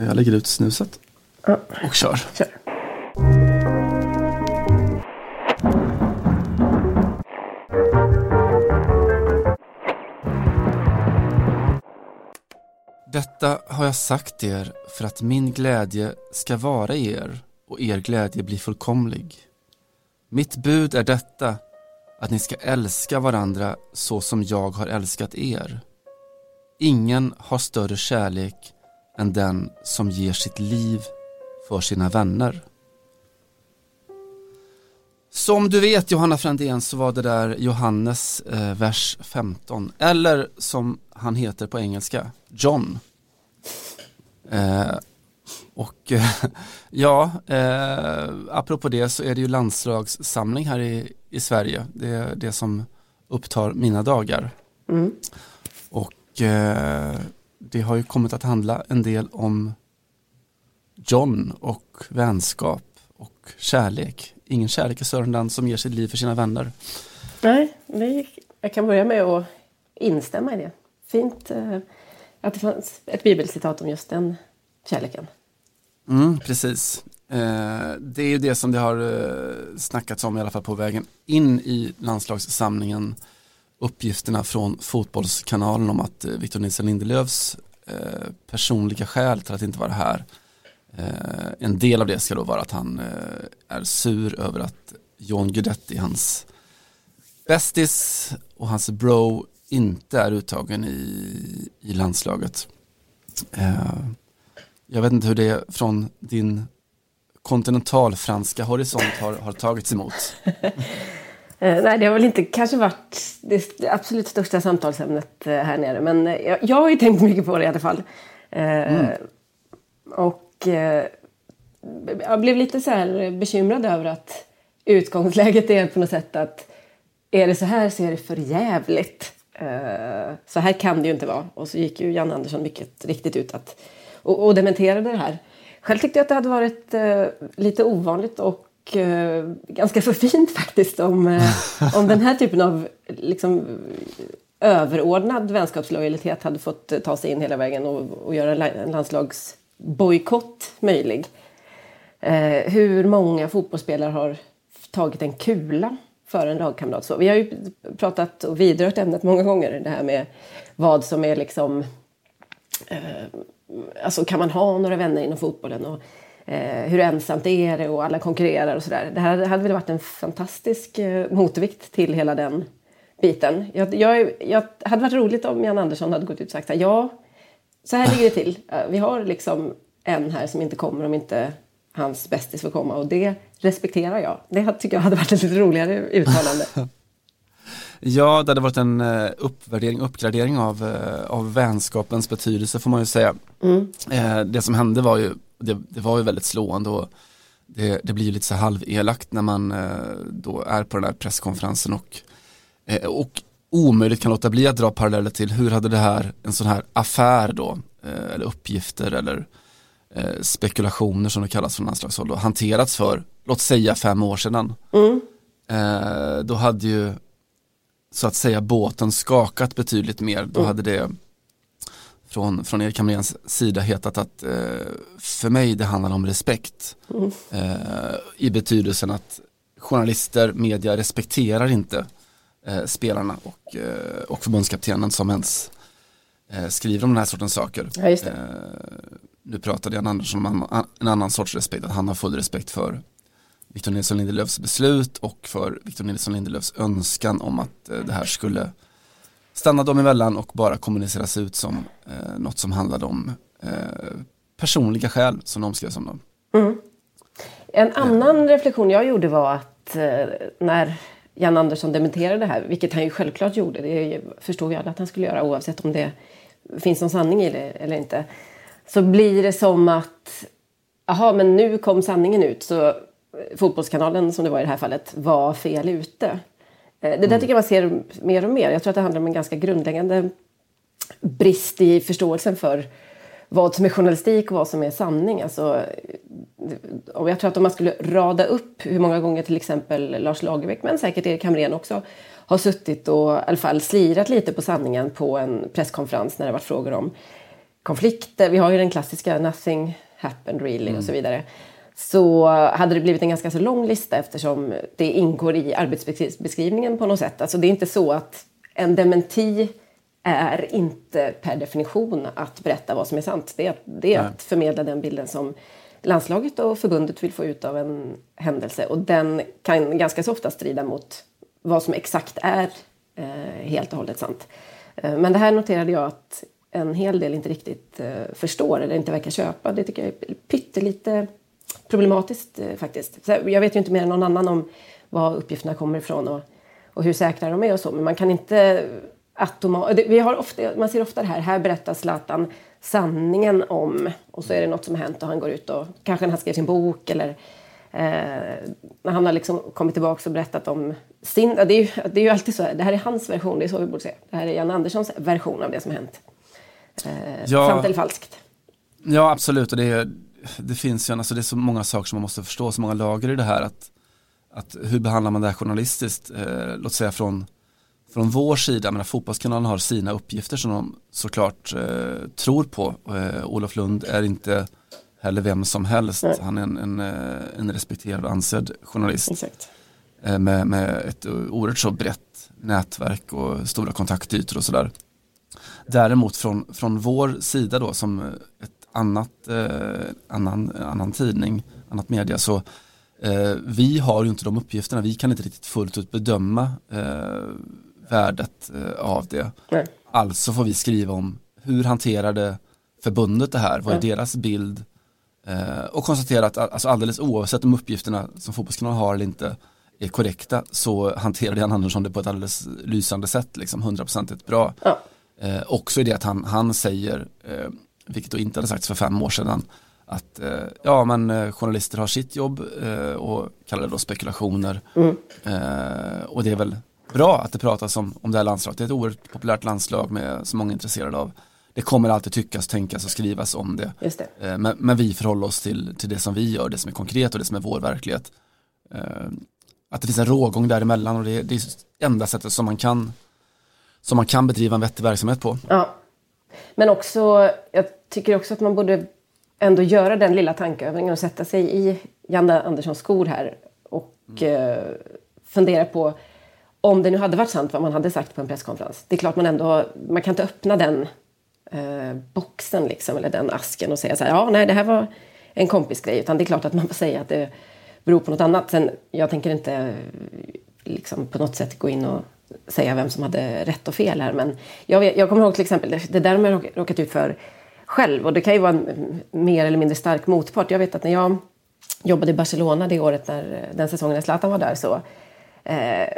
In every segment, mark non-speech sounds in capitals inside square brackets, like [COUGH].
Jag lägger ut snuset Ja. och kör. Kör. Detta har jag sagt er för att min glädje ska vara i er och er glädje bli fullkomlig. Mitt bud är detta, att ni ska älska varandra så som jag har älskat er. Ingen har större kärlek än den som ger sitt liv för sina vänner. Som du vet Johanna Frändén så var det där Johannes eh, vers 15 eller som han heter på engelska, John. Eh, och eh, [LAUGHS] ja, eh, apropå det så är det ju landslagssamling här i, i Sverige. Det är det som upptar mina dagar. Mm. Och eh, det har ju kommit att handla en del om John och vänskap och kärlek. Ingen kärlek är större än den som ger sitt liv för sina vänner. Nej, det, jag kan börja med att instämma i det. Fint eh, att det fanns ett bibelcitat om just den kärleken. Mm, precis. Eh, det är ju det som det har eh, snackats om i alla fall på vägen in i landslagssamlingen. Uppgifterna från Fotbollskanalen om att eh, Victor Nilsson Lindelöfs eh, personliga skäl till att inte vara här. Eh, en del av det ska då vara att han är sur över att John Guidetti, hans bästis och hans bro inte är uttagen i, i landslaget. Jag vet inte hur det från din kontinentalfranska horisont har, har tagits emot. [LAUGHS] Eh, nej, det har väl inte kanske varit det absolut största samtalsämnet eh, här nere. Men eh, jag, jag har ju tänkt mycket på det i alla fall. Eh, Och jag blev lite så här bekymrad över att utgångsläget är på något sätt att är det så här så är det för jävligt. Så här kan det ju inte vara. Och så gick ju Jan Andersson mycket riktigt ut att, och, och dementerade det här. Själv tyckte jag att det hade varit lite ovanligt och eh, ganska så fint faktiskt om, eh, om den här typen av liksom, överordnad vänskapslojalitet hade fått eh, ta sig in hela vägen och, och göra en landslagsbojkott möjlig. Eh, hur många fotbollsspelare har tagit en kula för en lagkamrat? Så vi har ju pratat och vidrört ämnet många gånger, det här med vad som är liksom eh, alltså kan man ha några vänner inom fotbollen och hur ensamt är det och alla konkurrerar och sådär. Det här hade väl varit en fantastisk eh, motvikt till hela den biten. Jag, jag, jag hade varit roligt om Jan Andersson hade gått ut och sagt här, ja, så här ligger det till. Eh, Vi har liksom en här som inte kommer om inte hans bästis får komma och det respekterar jag. Det tycker jag hade varit ett lite roligare uttalande. [LAUGHS] Ja, det hade varit en eh, uppvärdering, uppgradering av, eh, av vänskapens betydelse får man ju säga. Eh, Det som hände var ju, det, det var ju väldigt slående och det, det blir ju lite så halvelakt när man eh, då är på den här presskonferensen och, eh, och omöjligt kan låta bli att dra paralleller till hur hade det här, en sån här affär då, eh, eller uppgifter eller spekulationer som det kallas från landslagshåll, då, hanterats för, låt säga fem år sedan. Eh, då hade ju så att säga båten skakat betydligt mer. Då hade det från, från Erik Hamréns sida hetat att eh, för mig det handlar om respekt. Eh, I betydelsen att journalister, media respekterar inte eh, spelarna och, eh, och förbundskaptenen som ens eh, skriver om den här sortens saker. Ja. Eh, nu pratade Jan Andersson om en, annan sorts respekt, att han har full respekt för Victor Nilsson Lindelöfs beslut och för Victor Nilsson Lindelöfs önskan om att det här skulle stanna dem emellan och bara kommuniceras ut som eh, något som handlade om eh, personliga skäl som de skrev som dem. En annan reflektion jag gjorde var att eh, när Jan Andersson dementerade det här, vilket han ju självklart gjorde, det förstod alla att han skulle göra oavsett om det finns någon sanning i det eller inte, så blir det som att, jaha, men nu kom sanningen ut, så Fotbollskanalen, som det var i det här fallet, var fel ute. Eh, Det där tycker jag man ser mer och mer. Jag tror att det handlar om en ganska grundläggande brist i förståelsen för vad som är journalistik och vad som är sanning. Alltså, och jag tror att om man skulle rada upp hur många gånger till exempel Lars Lagerbäck, men säkert Erik Hamrén också, har suttit och i alla fall slirat lite på sanningen på en presskonferens när det varit frågor om konflikter. Vi har ju den klassiska nothing happened really mm. och så vidare. Så hade det blivit en ganska så lång lista eftersom det ingår i arbetsbeskrivningen på något sätt. Alltså det är inte så att en dementi är inte per definition att berätta vad som är sant. Det är, det är att förmedla den bilden som landslaget och förbundet vill få ut av en händelse. Och den kan ganska så ofta strida mot vad som exakt är eh, helt och hållet sant. Eh, men det här noterade jag att en hel del inte riktigt eh, förstår eller inte verkar köpa. Det tycker jag är pyttelite problematiskt eh, faktiskt. Jag vet ju inte mer än någon annan om var uppgifterna kommer ifrån och, och hur säkra de är och så. Men man kan inte automatiskt... Man ser ofta det här, här berättar Zlatan sanningen om och så är det något som har hänt och han går ut och kanske när han skrev sin bok eller eh, när han har liksom kommit tillbaka och berättat om sin... Det är, ju, det är ju alltid så här, det här är hans version, det är så vi borde säga. Det här är Jan Anderssons version av det som har hänt. Eh, ja, sant eller falskt. Ja, absolut. Och det, det finns ju, alltså det är så många saker som man måste förstå, så många lager i det här. Att, att hur behandlar man det här journalistiskt? Eh, låt säga från från vår sida, men Fotbollskanalen har sina uppgifter som de såklart eh, tror på. Eh, Olof Lund är inte heller vem som helst. Nej. Han är en, en, eh, en, respekterad och ansedd journalist. Eh, med, med ett oerhört så brett nätverk och stora kontaktytor och sådär. Däremot från, från vår sida då som ett annat, eh, annan, annan tidning, annat media så eh, vi har ju inte de uppgifterna, vi kan inte riktigt fullt ut bedöma eh, värdet eh, av det. Nej. Alltså får vi skriva om hur hanterade förbundet det här, vad är Nej. deras bild eh, och konstatera att alltså alldeles oavsett om uppgifterna som Fotbollskanalen har eller inte är korrekta så hanterade Jan Andersson det på ett alldeles lysande sätt, liksom hundraprocentigt bra. Ja. Eh, också i det att han, han säger, eh, vilket då inte hade sagts för fem år sedan, att eh, ja men eh, journalister har sitt jobb eh, och kallar det då spekulationer. Mm. och det är väl bra att det pratas om, om det här landslaget. Det är ett oerhört populärt landslag med så många intresserade av. Det kommer alltid tyckas, tänkas och skrivas om det. Det. Eh, men, men, vi förhåller oss till, till det som vi gör, det som är konkret och det som är vår verklighet. Eh, att det finns en rågång däremellan och det, det är enda sättet som man kan som man kan bedriva en vettig verksamhet på. Ja. Men också, jag tycker också att man borde ändå göra den lilla tankeövningen och sätta sig i Janne Anderssons skor här och mm. eh, fundera på om det nu hade varit sant vad man hade sagt på en presskonferens. Det är klart man ändå, man kan inte öppna den eh, boxen liksom, eller den asken och säga så här, ja nej det här var en kompisgrej. Utan det är klart att man får säga att det beror på något annat. Sen, jag tänker inte liksom, på något sätt gå in och säga vem som hade rätt och fel här. Men jag, jag kommer ihåg till exempel, det där har jag råkat ut för själv. Och det kan ju vara en mer eller mindre stark motpart. Jag vet att när jag jobbade i Barcelona det året när eh, den säsongen när Zlatan var där så eh,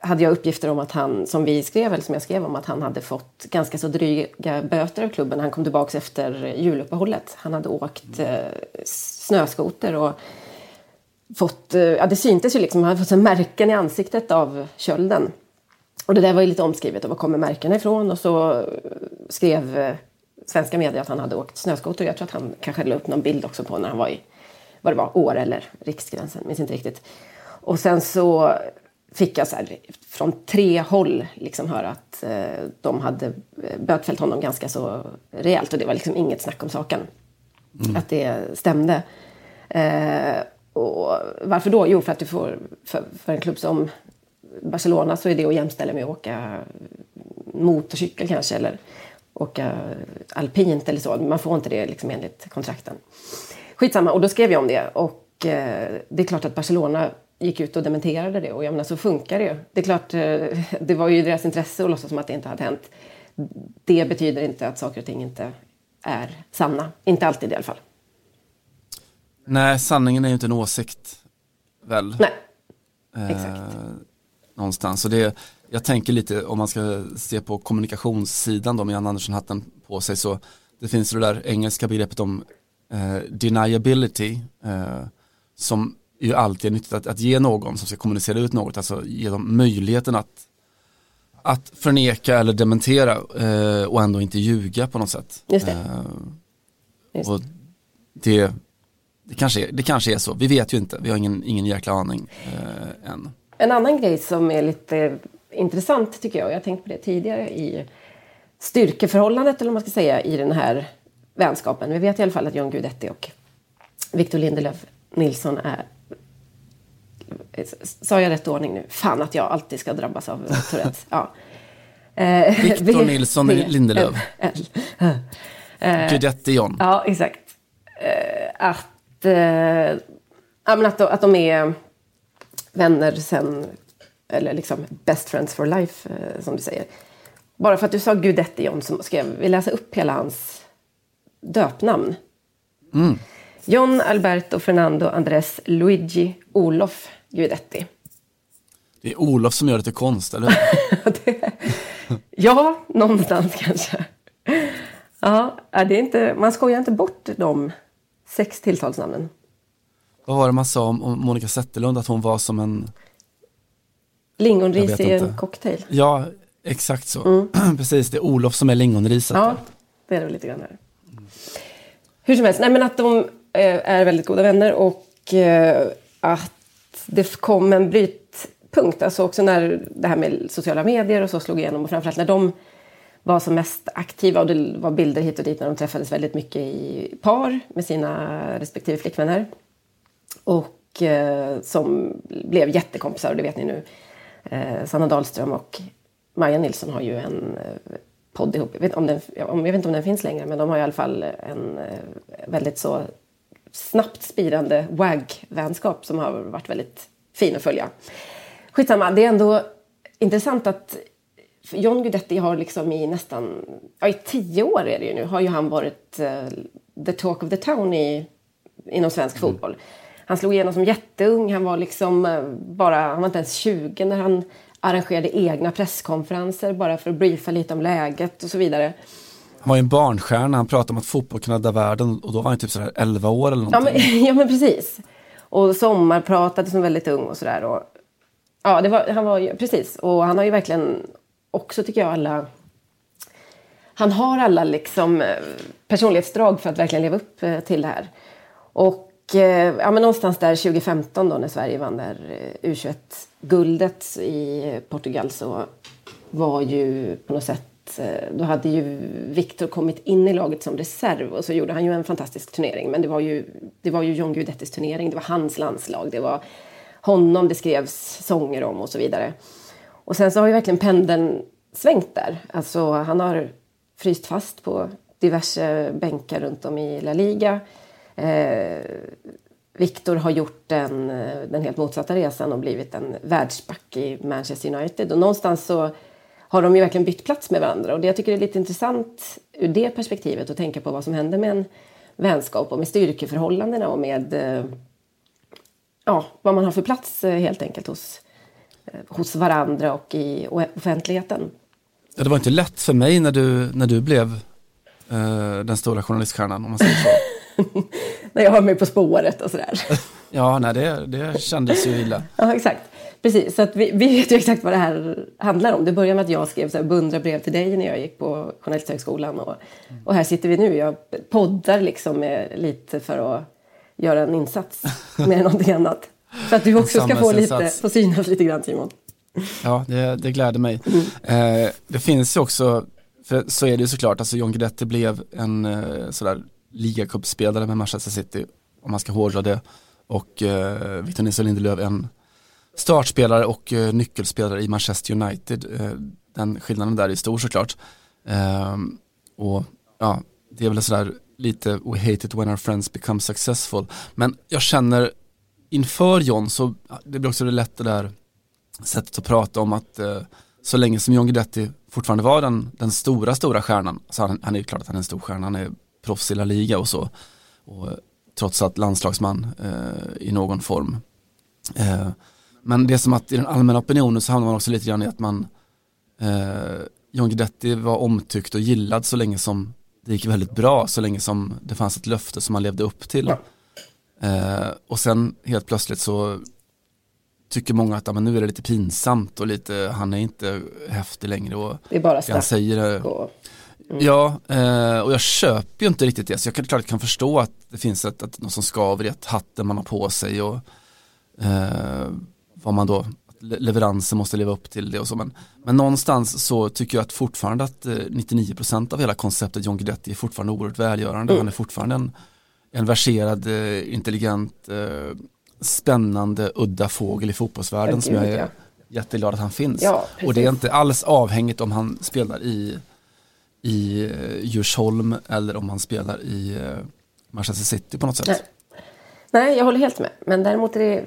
hade jag uppgifter om att han, som vi skrev, eller som jag skrev om, att han hade fått ganska så dryga böter av klubben när han kom tillbaka efter juluppehållet. Han hade åkt eh, snöskoter och fått, eh, ja det syntes ju liksom, han hade fått märken i ansiktet av kölden. Och det där var ju lite omskrivet, och var kommer märkena ifrån? Och så skrev eh, svenska medier att han hade åkt snöskoter. Jag tror att han kanske la upp någon bild också på när han var i, vad det var, Åre eller Riksgränsen, minns inte riktigt. Och sen så fick jag så här, från tre håll liksom höra att eh, de hade eh, bötfällt honom ganska så rejält och det var liksom inget snack om saken. Mm. Att det stämde. Eh, och varför då? Jo, för att du får, för, för, en klubb som Barcelona så är det att jämställa med att åka motorcykel kanske eller åka alpint eller så. Man får inte det liksom enligt kontrakten. Skitsamma, och då skrev jag om det och eh, det är klart att Barcelona gick ut och dementerade det. Och jag menar, så funkar det ju. Det är klart, eh, det var ju deras intresse att låtsas som att det inte hade hänt. Det betyder inte att saker och ting inte är sanna. Inte alltid i alla fall. Nej, sanningen är ju inte en åsikt, väl? Nej, eh, exakt. Någonstans. Så det, jag tänker lite, om man ska se på kommunikationssidan då med Jan Andersson-hatten på sig, så det finns det där engelska begreppet om eh, deniability, eh, som är ju alltid nyttigt att, att ge någon som ska kommunicera ut något, alltså ge dem möjligheten att, att förneka eller dementera eh, och ändå inte ljuga på något sätt. Just det. Eh, Just. Och det, det, kanske, det kanske är så, vi vet ju inte, vi har ingen, ingen jäkla aning eh, än. En annan grej som är lite intressant tycker jag, och jag har tänkt på det tidigare i styrkeförhållandet eller vad man ska säga i den här vänskapen. Vi vet i alla fall att John Guidetti och Victor Lindelöf Nilsson är Sa jag rätt ordning nu? Fan att jag alltid ska drabbas av Tourettes. Ja. [LAUGHS] Eh, [LAUGHS] Victor Nilsson Lindelöf. [LAUGHS] Guidetti John. Ja, exakt. Eh, att, eh, att, att de är vänner sen, eller liksom best friends for life, som du säger. Bara för att du sa Guidetti John så ska jag läsa upp hela hans döpnamn. Mm. John Alberto Fernando Andres Luigi Olof Guidetti. Det är Olof som gör det till konst, eller [LAUGHS] det, Ja, någonstans kanske. Ja, det är inte, man skojar inte bort de sex tilltalsnamnen. Vad var det man sa om, om Monica Zetterlund, att hon var som en... Lingonris i en cocktail. Ja, exakt så. Mm. [CLEARS THROAT] Precis, det är Olof som är lingonriset. Ja, det är det lite grann här. Mm. Hur som helst, nej men att de eh, är väldigt goda vänner och eh, att det kom en brytpunkt, alltså också när det här med sociala medier och så slog igenom och framförallt när de var som mest aktiva och det var bilder hit och dit när de träffades väldigt mycket i par med sina respektive flickvänner. Och eh, som blev jättekompisar och det vet ni nu. Eh, Sanna Dahlström och Maja Nilsson har ju en eh, podd ihop. Jag vet, om den, jag vet inte om den finns längre men de har i alla fall en eh, väldigt så snabbt spirande WAG-vänskap som har varit väldigt fin att följa. Skitsamma, det är ändå intressant att John Guidetti har liksom i nästan, ja i tio år är det ju nu, har ju han varit uh, the talk of the town i, inom svensk mm. fotboll. Han slog igenom som jätteung, han var liksom uh, bara, han var inte ens 20 när han arrangerade egna presskonferenser bara för att briefa lite om läget och så vidare. Han var ju en barnstjärna, han pratade om att fotboll kan rädda världen och då var han typ sådär 11 år eller någonting. Ja men, [LAUGHS] ja, men precis. Och sommarpratade som väldigt ung och sådär. Ja, det var, han var ju, precis. Och han har ju verkligen också, tycker jag, alla... Han har alla liksom eh, personlighetsdrag för att verkligen leva upp eh, till det här. Och eh, ja, men någonstans där 2015 då när Sverige vann där U21-guldet i Portugal så var ju på något sätt då hade ju Viktor kommit in i laget som reserv och så gjorde han ju en fantastisk turnering. Men det var ju, det var ju John Guidettis turnering, det var hans landslag, det var honom det skrevs sånger om och så vidare. Och sen så har ju verkligen pendeln svängt där. Alltså han har fryst fast på diverse bänkar runt om i La Liga. Eh, Viktor har gjort den, eh, den helt motsatta resan och blivit en världsback i Manchester United. Och någonstans så har de ju verkligen bytt plats med varandra. Och det jag tycker är lite intressant ur det perspektivet att tänka på vad som händer med en vänskap och med styrkeförhållandena och med eh, ja, vad man har för plats eh, helt enkelt hos, hos varandra och i offentligheten. Ja, det var inte lätt för mig när du, när du blev uh, den stora journaliststjärnan om man säger så. [LAUGHS] när jag var med På spåret och sådär. [LAUGHS] ja, nej, det, det kändes ju illa. [LAUGHS] ja, exakt. Precis, så vi, vi vet ju exakt vad det här handlar om. Det började med att jag skrev så här brev till dig när jag gick på Journalisthögskolan. Och, och här sitter vi nu. Jag poddar liksom lite för att göra en insats mer än någonting annat. För att du också ska få, lite, få synas lite grann Simon. Ja, det, det gläder mig. Mm. Eh, det finns ju också, för så är det ju såklart, alltså John Guidetti blev en eh, sådär ligacupspelare med Manchester City, om man ska hårdra det. Och eh, Victor Nilsson Lindelöf en startspelare och uh, nyckelspelare i Manchester United. Uh, den skillnaden där är stor såklart. Uh, och ja, det är väl sådär lite we hate it when our friends become successful. Men jag känner inför John så det blir också det lätt det där sättet att prata om att eh, så länge som John Guidetti fortfarande var den, den stora, stora stjärnan, så han, han är ju klart att han är en stor stjärna, han är proffs i La Liga och så. Och, eh, trots att landslagsman eh, i någon form. Eh, men det är som att i den allmänna opinionen så hamnar man också lite grann i att man eh, John Guidetti var omtyckt och gillad så länge som det gick väldigt bra, så länge som det fanns ett löfte som man levde upp till. Eh, och sen helt plötsligt så tycker många att ja, men nu är det lite pinsamt och lite, han är inte häftig längre. Och det är bara snack. Han säger, och... Mm. Ja, eh, och jag köper ju inte riktigt det, så jag kan klart kan förstå att det finns ett, att något som skaver i att hatten man har på sig och eh, vad man då, leveransen måste leva upp till det och så. Men, men någonstans så tycker jag att fortfarande att 99% av hela konceptet John Guidetti är fortfarande oerhört välgörande. Mm. Han är fortfarande en, en verserad, intelligent, spännande, udda fågel i fotbollsvärlden som jag är jätteglad att han finns. Ja, och det är inte alls avhängigt om han spelar i, i Djursholm eller om han spelar i Manchester City på något sätt. Nej. Nej, jag håller helt med. Men däremot är det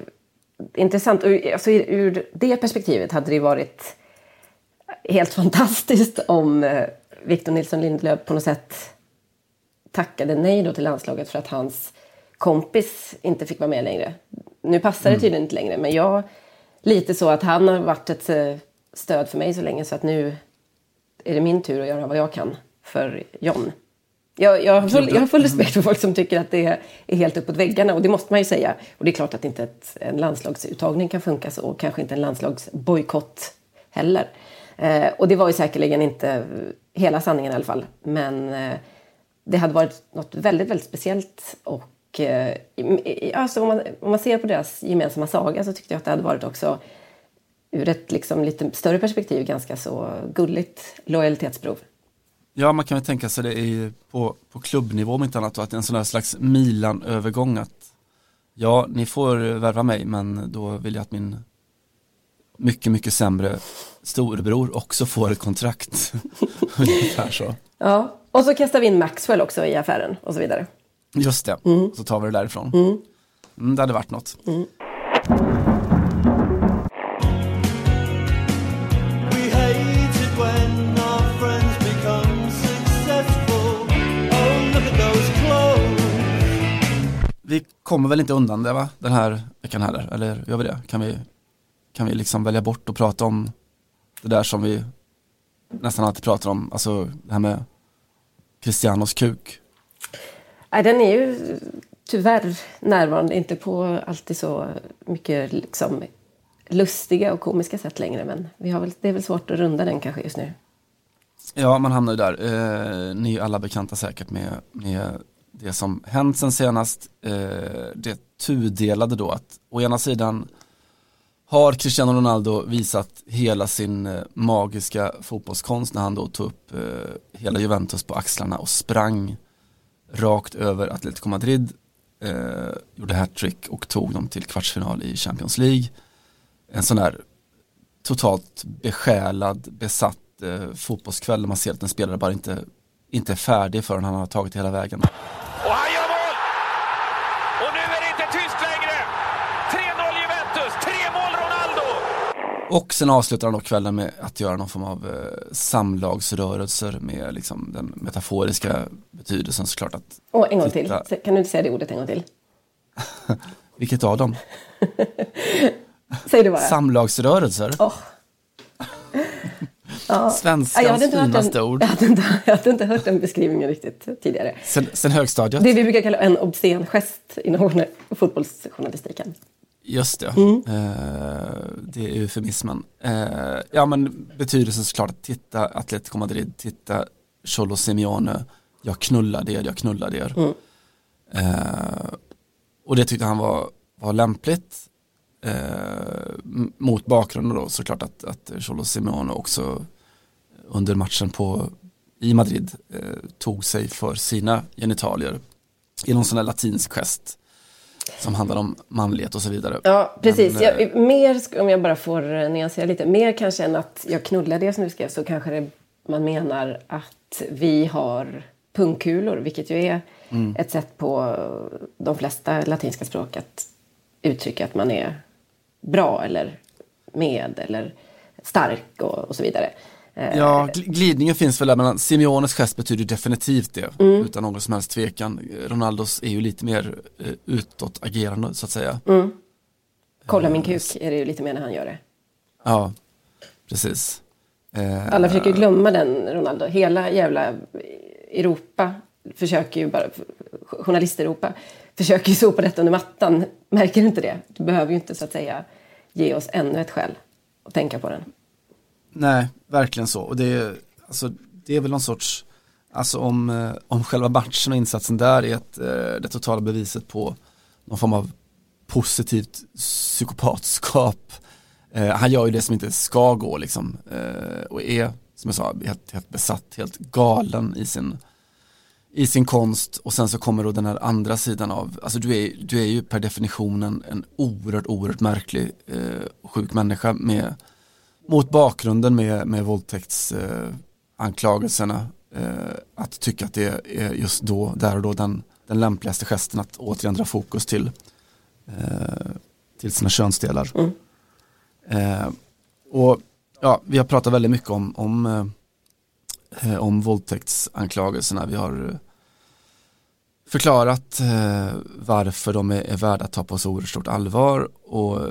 intressant. Alltså, ur det perspektivet hade det varit helt fantastiskt om eh, Victor Nilsson Lindelöf på något sätt tackade nej då till landslaget för att hans kompis inte fick vara med längre. Nu passar det mm. tydligen inte längre, men jag lite så att han har varit ett eh, stöd för mig så länge så att nu är det min tur att göra vad jag kan för John. Jag, jag, har full, jag har full respekt för folk som tycker att det är helt uppåt väggarna och det måste man ju säga. Och det är klart att inte ett, en landslagsuttagning kan funka så och kanske inte en landslagsbojkott heller. Eh, och det var ju säkerligen inte hela sanningen i alla fall. Men eh, det hade varit något väldigt, väldigt speciellt och eh, alltså om, man, om man ser på deras gemensamma saga så tyckte jag att det hade varit också ur ett liksom lite större perspektiv ganska så gulligt lojalitetsprov. Ja, man kan väl tänka sig det i, på, på klubbnivå om inte annat då. att det är en sån där slags Milan-övergång att ja, ni får värva mig men då vill jag att min mycket, mycket sämre storebror också får ett kontrakt. [LAUGHS] Ungefär så. Ja, och så kastar vi in Maxwell också i affären och så vidare. Just det, mm. så tar vi det därifrån. Mm. Mm, det hade varit något. Mm. vi kommer väl inte undan det va, den här veckan heller, eller gör vi det? Kan vi, kan vi liksom välja bort och prata om det där som vi nästan alltid pratar om, alltså det här med Cristianos kuk? Nej, den är ju tyvärr närvarande, inte på alltid så mycket liksom lustiga och komiska sätt längre, men vi har väl, det är väl svårt att runda den kanske just nu. Ja, man hamnar ju där. Eh, ni är alla bekanta säkert med, med det som hänt sen senast, eh, det tudelade då att å ena sidan har Cristiano Ronaldo visat hela sin eh, magiska fotbollskonst när han då tog upp eh, hela Juventus på axlarna och sprang rakt över Atletico Madrid, eh, gjorde hattrick och tog dem till kvartsfinal i Champions League. En sån där totalt besjälad, besatt eh, fotbollskväll där man ser att en spelare bara inte, inte är färdig förrän han har tagit hela vägen. Ohio! Och sen avslutar han då kvällen med att göra någon form av eh, samlagsrörelser med liksom den metaforiska betydelsen såklart att Och en gång titta. till, kan du inte säga det ordet en gång till? [LAUGHS] Vilket av dem? [LAUGHS] Säg det bara. Samlagsrörelser? Oh. [LAUGHS] Ja. Svenskans ja, finaste ord. Jag hade, inte, jag hade inte hört den beskrivningen riktigt tidigare. Sen, sen högstadiet? Det vi brukar kalla en obscen gest inom fotbollsjournalistiken. Just det, mm. eh, det är eufemismen. Eh, ja men betydelsen såklart att titta Atletico Madrid, titta Cholo Simeone, jag knullade er, jag knullade er. Mm. Eh, och det tyckte han var, var lämpligt. Mot bakgrunden då såklart att, att Cholo Simeone också under matchen på, i Madrid tog sig för sina genitalier i någon sån här latinsk gest som handlar om manlighet och så vidare. Ja, precis. Men, jag, eh, mer, om jag bara får eh, nyansera lite, mer kanske än att jag knullar det som du skrev så kanske det, man menar att vi har pungkulor, vilket ju är mm. ett sätt på de flesta latinska språk att uttrycka att man är bra eller med eller stark och, och så vidare. Eh, ja, glidningen finns väl där mellan Simeones gest betyder definitivt det mm. utan någon som helst tvekan. Ronaldos är ju lite mer uh, utåtagerande så att säga. Mm. Kolla min kuk är det ju lite mer när han gör det. Ja, precis. Uh, Alla försöker glömma den Ronaldo. Hela jävla Europa försöker ju bara, journalist-Europa försöker ju sopa detta under mattan. Märker du inte det? Du behöver ju inte så att säga ge oss ännu ett skäl att tänka på den. Nej, verkligen så. Och det är, alltså, det är väl någon sorts, alltså om, eh, om själva matchen och insatsen där är ett, eh, det totala beviset på någon form av positivt psykopatskap Eh, han gör ju det som inte ska gå liksom. Eh, och är, som jag sa, helt, helt besatt, helt galen i sin, i sin konst. Och sen så kommer då den här andra sidan av, alltså du är, du är ju per definitionen en, oerhört, oerhört märklig eh, sjuk människa med, mot bakgrunden med, med våldtäktsanklagelserna. Eh, att tycka att det är just då, där och då den, den lämpligaste gesten att återigen dra fokus till, eh, till sina könsdelar. Mm. Eh, och ja, vi har pratat väldigt mycket om, om, eh, om våldtäktsanklagelserna. Vi har förklarat eh, varför de är, är värda att ta på så oerhört stort allvar och eh,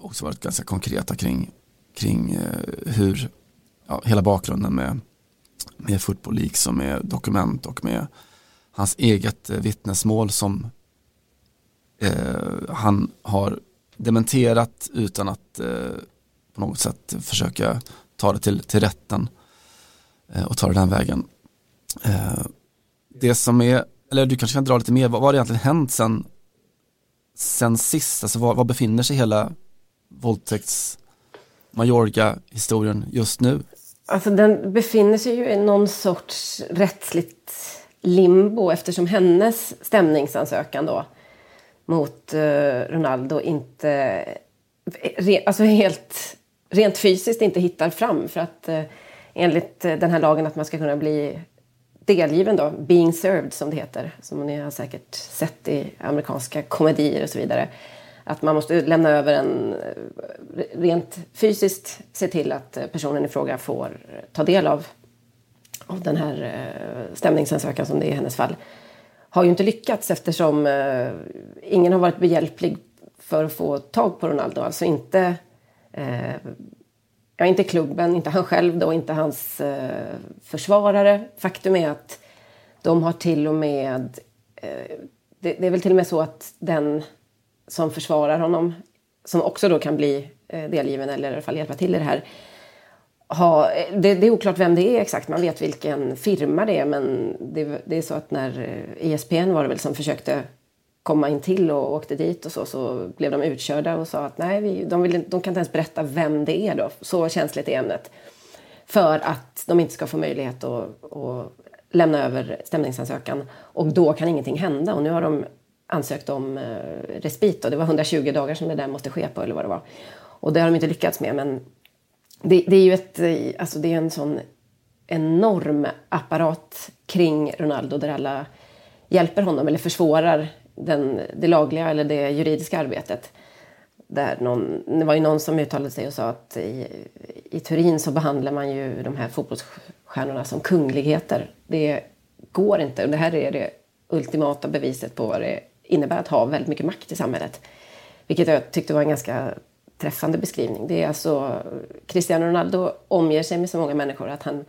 också varit ganska konkreta kring, kring eh, hur ja, hela bakgrunden med, med Football League som med dokument och med hans eget eh, vittnesmål som eh, han har dementerat utan att eh, på något sätt försöka ta det till, till rätten eh, och ta det den vägen. Eh, det som är, eller du kanske kan dra lite mer, vad, vad har egentligen hänt sen, sen sist? Alltså var, var befinner sig hela våldtäkts Mallorca-historien just nu? Alltså den befinner sig ju i någon sorts rättsligt limbo eftersom hennes stämningsansökan då mot eh, Ronaldo inte, eh, re, alltså helt rent fysiskt inte hittar fram. För att eh, enligt eh, den här lagen att man ska kunna bli delgiven då, being served som det heter, som ni har säkert sett i amerikanska komedier och så vidare. Att man måste lämna över en, eh, rent fysiskt se till att eh, personen i fråga får eh, ta del av, av den här stämningsansökan som det är i hennes fall har ju inte lyckats eftersom ingen har varit behjälplig för att få tag på Ronaldo. Alltså inte, eh, ja, inte klubben, inte han själv då, inte hans eh, försvarare. Faktum är att de har till och med... Eh, det, det, är väl till och med så att den som försvarar honom, som också då kan bli eh, delgiven eller i alla fall hjälpa till i det här, ha, eh, det, det, är oklart vem det är exakt, man vet vilken firma det är men det, det, är så att när eh, ESPN var det väl som försökte komma in till och åkte dit och så, så blev de utkörda och sa att nej, vi, de, vill, de kan inte ens berätta vem det är då, så känsligt är ämnet. För att de inte ska få möjlighet att, att lämna över stämningsansökan. Och då kan ingenting hända. Och nu har de ansökt om eh, respit och det var 120 dagar som det där måste ske på eller vad det var. Och det har de inte lyckats med men det, det, är ju ett, eh, alltså det är en sån enorm apparat kring Ronaldo där alla hjälper honom eller försvårar den, det lagliga eller det juridiska arbetet. Där någon, det var ju någon som uttalade sig och sa att i, i Turin så behandlar man ju de här fotbollsstjärnorna som kungligheter. Det går inte. Och det här är det ultimata beviset på vad det innebär att ha väldigt mycket makt i samhället. Vilket jag tyckte var en ganska träffande beskrivning. Det är alltså, Cristiano Ronaldo omger sig med så många människor att han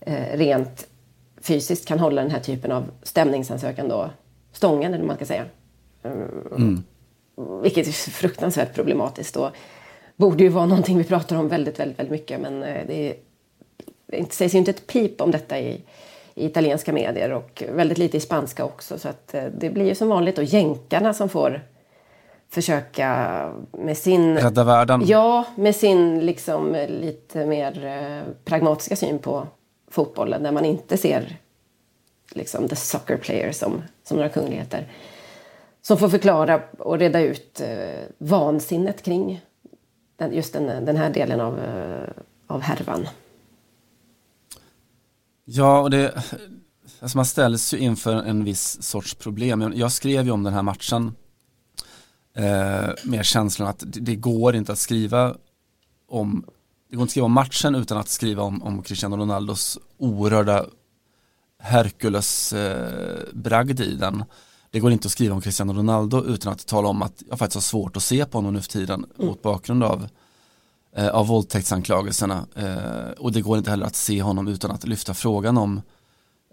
eh, rent fysiskt kan hålla den här typen av stämningsansökan då stången, eller man ska säga. Mm. Vilket är fruktansvärt problematiskt och borde ju vara någonting vi pratar om väldigt, väldigt, väldigt mycket. Men eh, det, är, det sägs ju inte ett pip om detta i, i italienska medier och väldigt lite i spanska också. Så att eh, det blir ju som vanligt då jänkarna som får försöka med sin... Rädda världen? Ja, med sin liksom lite mer eh, pragmatiska syn på fotbollen. Där man inte ser liksom the soccer player som, som några kungligheter. Som får förklara och reda ut eh, vansinnet kring den, just den, den här delen av, av härvan. Ja, och det, alltså man ställs ju inför en viss sorts problem. Jag skrev ju om den här matchen eh, med känslan att det, går inte att skriva om det går inte att skriva om matchen utan att skriva om, om Cristiano Ronaldos oerhörda Hercules eh, i den. Det går inte att skriva om Cristiano Ronaldo utan att tala om att jag faktiskt har svårt att se på honom nu för tiden mm. mot bakgrund av, eh, av våldtäktsanklagelserna. Eh, och det går inte heller att se honom utan att lyfta frågan om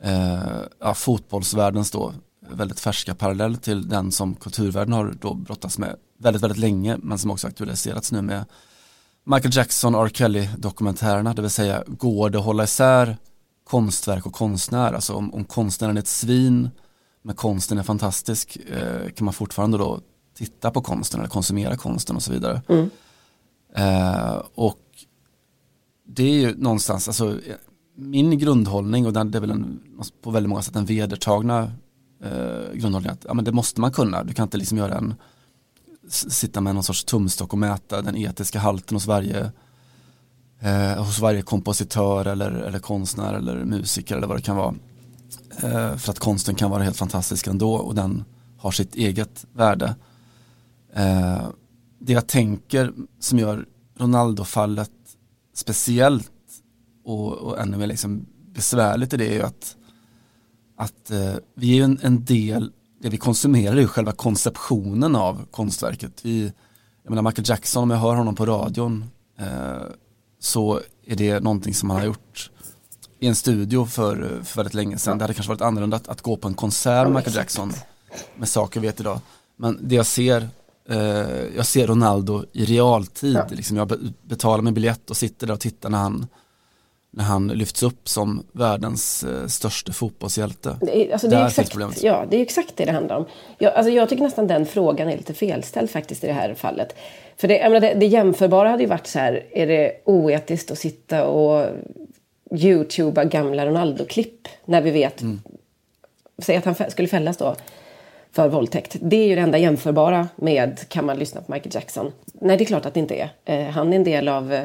eh, ja, fotbollsvärldens då väldigt färska parallell till den som kulturvärlden har då brottats med väldigt, väldigt länge men som också aktualiserats nu med Michael Jackson och R. Kelly-dokumentärerna, det vill säga går det att hålla isär konstverk och konstnär, alltså om, om konstnären är ett svin men konsten är fantastisk eh, kan man fortfarande då titta på konsten eller konsumera konsten och så vidare. Mm. Eh, och det är ju någonstans, alltså min grundhållning och den, det är väl en, på väldigt många sätt den vedertagna eh, grundhållningen att ja, men det måste man kunna. Du kan inte liksom göra en, sitta med någon sorts tumstock och mäta den etiska halten hos varje eh, hos varje kompositör eller, eller konstnär eller musiker eller vad det kan vara. Eh, för att konsten kan vara helt fantastisk ändå och den har sitt eget värde. Eh, det jag tänker som gör Ronaldo-fallet speciellt och, och ännu mer liksom besvärligt i det är ju att, att eh, vi är ju en, en, del, det vi konsumerar är ju själva konceptionen av konstverket. Vi, jag menar Michael Jackson, om jag hör honom på radion eh, så är det någonting som han har gjort i en studio för, för väldigt länge sedan. Det hade kanske varit annorlunda att, att gå på en konsert med Michael Jackson med saker vi vet idag. Men det jag ser, eh, jag ser Ronaldo i realtid. Ja. Liksom jag betalar min biljett och sitter där och tittar när han när han lyfts upp som världens eh, största fotbollshjälte. Det är, alltså det är exakt, ja, det är exakt det det handlar om. Jag, alltså jag tycker nästan den frågan är lite felställd faktiskt i det här fallet. För det, menar, det, det jämförbara hade ju varit så här, är det oetiskt att sitta och youtuba gamla Ronaldo-klipp när vi vet, mm. säg att han skulle fällas då för våldtäkt. Det är ju det enda jämförbara med kan man lyssna på Michael Jackson. Nej, det är klart att det inte är. Eh, han är en del av eh,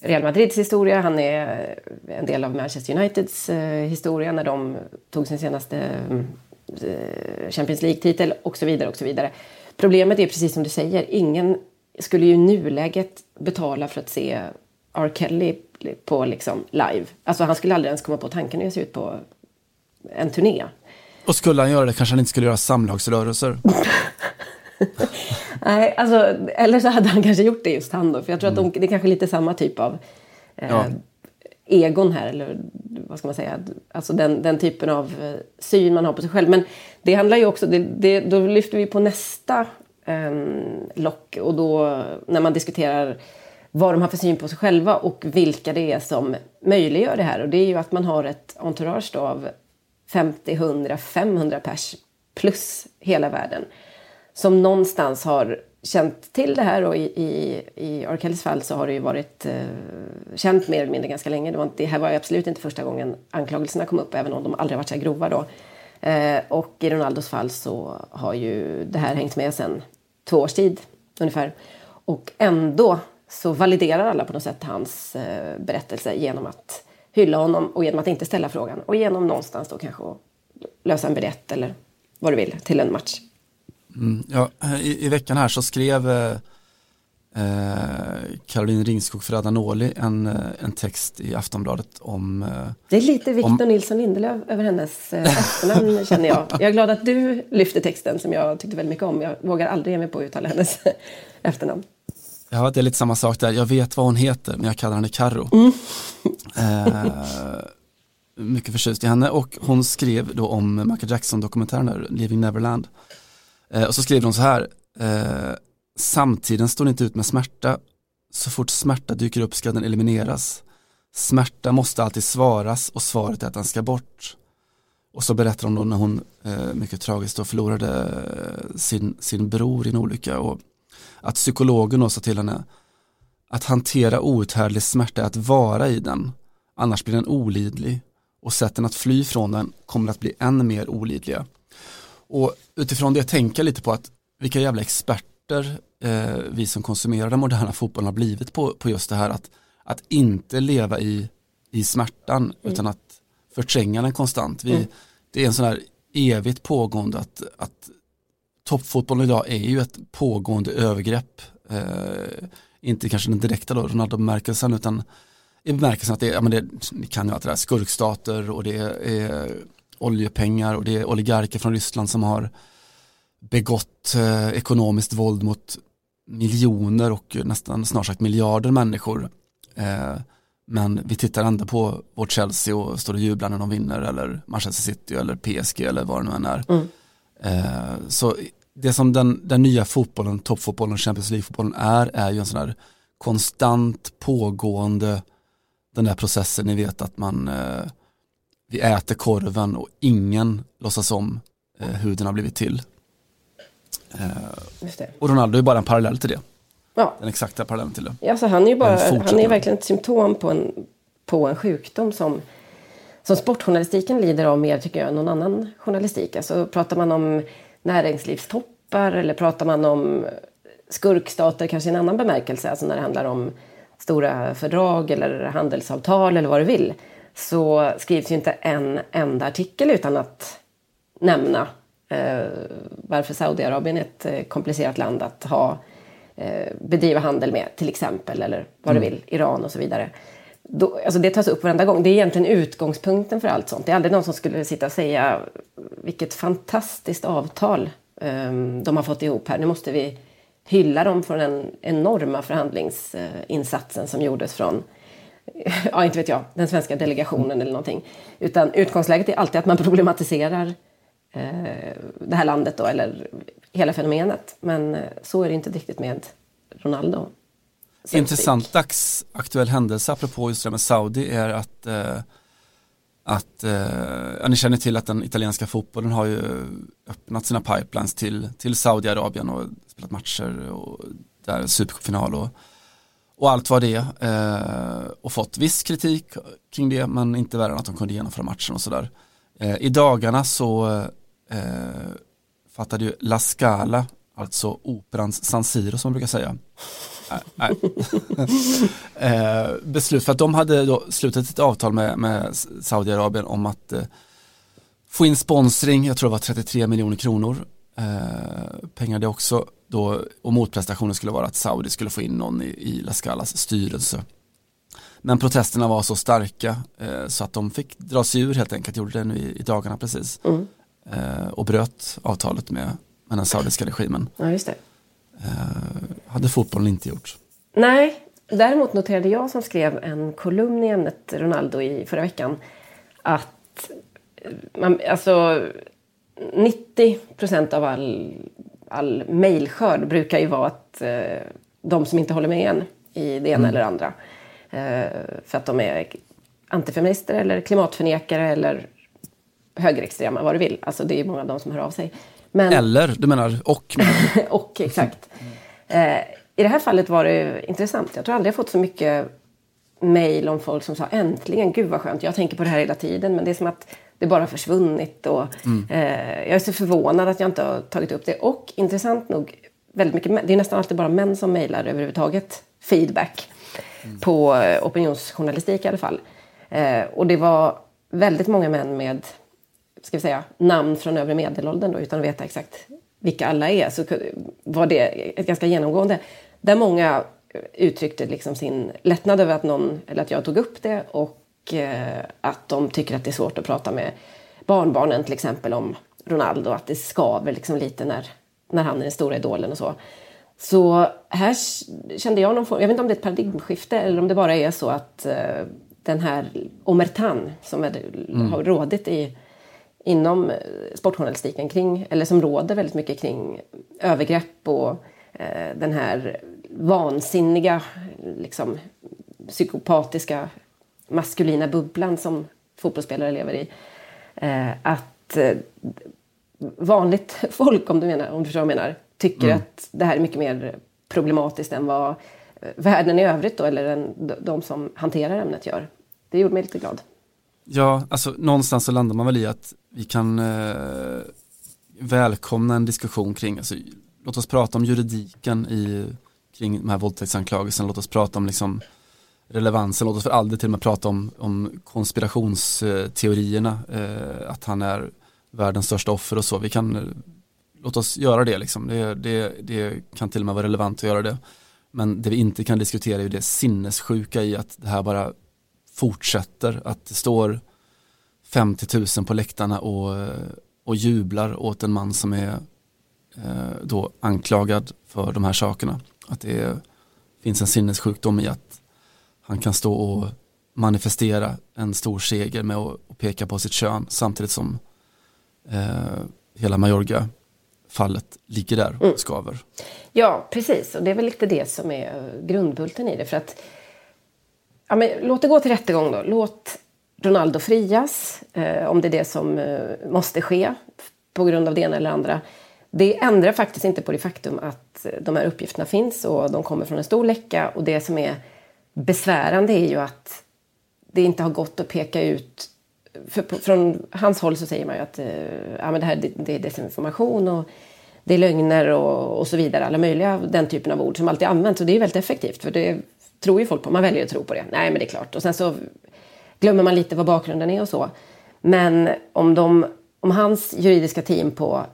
Real Madrids historia, han är eh, en del av Manchester Uniteds historia när de tog sin senaste mm, Champions League-titel och så vidare och så vidare. Problemet är precis som du säger, ingen skulle ju i nuläget betala för att se R. Kelly på liksom live. Alltså han skulle aldrig ens komma på tanken att ge sig ut på en turné. Och skulle han göra det kanske han inte skulle göra samlagsrörelser. [LAUGHS] Nej, alltså, eller så hade han kanske gjort det just han då. För jag tror mm. att de, det är kanske lite samma typ av eh, ja. egon här. Eller vad ska man säga? Alltså den, den typen av eh, syn man har på sig själv. Men det handlar ju också, det, det, då lyfter vi på nästa eh, lock. Och då när man diskuterar vad de har för syn på sig själva och vilka det är som möjliggör det här. Och det är ju att man har ett entourage då av 50, 100, 500 pers plus hela världen som någonstans har känt till det här och i, i, i R. Kellys fall så har det ju varit eh, känt mer eller mindre ganska länge. Det, var, det här var absolut inte första gången anklagelserna kom upp även om de aldrig varit så här grova då. Eh, och i Ronaldos fall så har ju det här hängt med sedan två års tid ungefär. Och ändå så validerar alla på något sätt hans eh, berättelse genom att hylla honom och genom att inte ställa frågan och genom någonstans då kanske att lösa en biljett eller vad du vill till en match. Mm, ja, i, i, veckan här så skrev eh, Caroline Ringskog Ferrada-Nåli en, eh, en text i Aftonbladet om eh, Det är lite Victor om... Nilsson Lindelöf över hennes eh, efternamn [LAUGHS] känner jag. Jag är glad att du lyfte texten som jag tyckte väldigt mycket om. Jag vågar aldrig ge mig på att uttala hennes [LAUGHS] efternamn. Ja, det är lite samma sak där. Jag vet vad hon heter, men jag kallar henne Carro. Mm. [LAUGHS] eh, mycket förtjust i henne och hon skrev då om Michael Jackson-dokumentären Living Neverland. Eh, och så skriver hon så här, eh, samtiden står inte ut med smärta, så fort smärta dyker upp ska den elimineras. Smärta måste alltid svaras och svaret är att den ska bort. Och så berättar hon då när hon eh, mycket tragiskt då förlorade eh, sin, sin bror i en olycka och att psykologen då sa till henne att hantera outhärdlig smärta är att vara i den, annars blir den olidlig och sätten att fly från den kommer att bli än mer olidliga. Och utifrån det tänka lite på att vilka jävla experter eh, vi som konsumerar den moderna fotbollen har blivit på, på just det här att, att inte leva i, i smärtan mm. utan att förtränga den konstant. Vi, mm. Det är en sån här evigt pågående att, att toppfotbollen idag är ju ett pågående övergrepp. Eh, inte kanske den direkta då, Ronaldo-bemärkelsen utan i bemärkelsen att det, ja, men det, ni kan ju allt det där, skurkstater och det är oljepengar och det är oligarker från Ryssland som har begått eh, ekonomiskt våld mot miljoner och nästan snart sagt miljarder människor. Eh, men vi tittar ändå på vårt Chelsea och står och jublar när de vinner eller Manchester City eller PSG eller vad det nu än är. Mm. Eh, så det som den, den nya fotbollen, toppfotbollen, Champions League-fotbollen är, är ju en sån här konstant pågående, den där processen, ni vet att man eh, vi äter korven och ingen låtsas om eh, hur den har blivit till. Eh, och Ronaldo är bara en parallell till det. ja. den exakta parallellen till det. Ja, så han är ju bara, han är verkligen ett symptom på en, på en sjukdom som, som sportjournalistiken lider av mer tycker jag än någon annan journalistik. Alltså pratar man om näringslivstoppar eller pratar man om skurkstater kanske i en annan bemärkelse, alltså när det handlar om stora fördrag eller handelsavtal eller vad du vill, så skrivs ju inte en enda artikel utan att nämna eh, varför Saudiarabien är ett eh, komplicerat land att ha, eh, bedriva handel med, till exempel, eller vad mm. du vill, Iran och så vidare. Då, alltså det tas upp varenda gång. Det är egentligen utgångspunkten för allt sånt. Det är aldrig någon som skulle sitta och säga vilket fantastiskt avtal um, de har fått ihop här. Nu måste vi hylla dem för den enorma förhandlingsinsatsen som gjordes från, [LAUGHS] ja inte vet jag, den svenska delegationen eller någonting. Utan utgångsläget är alltid att man [LAUGHS] problematiserar eh, det här landet då, eller hela fenomenet. Men eh, så är det inte riktigt med Ronaldo. Intressant dagsaktuell händelse apropå just det med Saudi är att eh, att, eh, ni känner till att den italienska fotbollen har ju öppnat sina pipelines till, till Saudiarabien och spelat matcher och där supercupfinal och, och allt vad det eh, och fått viss kritik kring det men inte värre än att de kunde genomföra matchen och sådär. Eh, I dagarna så eh, fattade ju La Scala, alltså operans San Siro som man brukar säga, eh, beslut för att de hade då slutit ett avtal med, med Saudiarabien om att eh, få in sponsring, jag tror det var 33 miljoner kronor. Eh, pengar det också då och motprestationen skulle vara att Saudi skulle få in någon i, i La Scalas styrelse. Men protesterna var så starka eh, så att de fick dra sig ur helt enkelt, gjorde det nu i, i dagarna precis. Mm. Eh, och bröt avtalet med, med den saudiska regimen. Ja, just det. Eh, hade fotbollen inte gjort. Nej, däremot noterade jag som skrev en kolumn i ämnet Ronaldo i förra veckan att eh, man, alltså 90 procent av all, all mejlskörd brukar ju vara att eh, de som inte håller med en i det ena mm. eller andra. Eh, för att de är antifeminister eller klimatförnekare eller högerextrema, vad du vill. Alltså det är många av dem som hör av sig. Men... Eller, du menar och? [LAUGHS] och, exakt. Eh, I det här fallet var det intressant. Jag tror aldrig jag fått så mycket mejl om folk som sa äntligen, gud vad skönt. Jag tänker på det här hela tiden men det är som att det bara försvunnit. Och, mm. eh, jag är så förvånad att jag inte har tagit upp det. Och intressant nog, väldigt mycket, det är nästan alltid bara män som mejlar överhuvudtaget feedback mm. på eh, opinionsjournalistik i alla fall. Eh, och det var väldigt många män med ska vi säga, namn från övre medelåldern då, utan att veta exakt vilka alla är, så var det ett ganska genomgående. Där många uttryckte liksom sin lättnad över att, någon, eller att jag tog upp det och eh, att de tycker att det är svårt att prata med barnbarnen till exempel om Ronaldo, att det skaver liksom lite när, när han är den stora idolen och så. Så här kände jag någon form, jag vet inte om det är ett paradigmskifte eller om det bara är så att eh, den här omertan som är, mm. har rådit i inom eh, sportjournalistiken kring, eller som råder väldigt mycket kring övergrepp och eh, den här vansinniga, liksom, psykopatiska, maskulina bubblan som fotbollsspelare lever i. Eh, att eh, vanligt [LAUGHS] folk, om du, menar, om du förstår vad jag menar, tycker mm. att det här är mycket mer problematiskt än vad eh, världen i övrigt då, eller en, de som hanterar ämnet gör. Det gjorde mig lite glad. Ja, alltså någonstans så landar man väl i att vi kan eh, välkomna en diskussion kring, alltså, låt oss prata om juridiken i, kring de här våldtäktsanklagelserna, låt oss prata om liksom relevansen, låt oss för aldrig till och med prata om, om konspirationsteorierna, eh, att han är världens största offer och så. Vi kan, eh, låt oss göra det liksom, det, det, det kan till och med vara relevant att göra det. Men det vi inte kan diskutera är ju det sinnessjuka i att det här bara fortsätter, att det står 50 000 på läktarna och, och jublar åt en man som är eh, då anklagad för de här sakerna. Att det är, finns en sinnessjukdom i att han kan stå och manifestera en stor seger med att peka på sitt kön samtidigt som eh, hela Majorga fallet ligger där och mm. skaver. Ja, precis. Och det är väl lite det som är grundbulten i det. För att ja, men, låt det gå till rättegång då. Låt Ronaldo frias, eh, om det är det som eh, måste ske på grund av det ena eller andra. Det ändrar faktiskt inte på det faktum att eh, de här uppgifterna finns och de kommer från en stor läcka och det som är besvärande är ju att det inte har gått att peka ut för, från hans håll så säger man ju att eh, ja, men det här det är desinformation och det är lögner och, och så vidare. Alla möjliga den typen av ord som alltid används och det är väldigt effektivt för det tror ju folk på. Man väljer att tro på det. Nej men det är klart. Och sen så glömmer man lite vad bakgrunden är och så. Men om, de, om hans juridiska team på,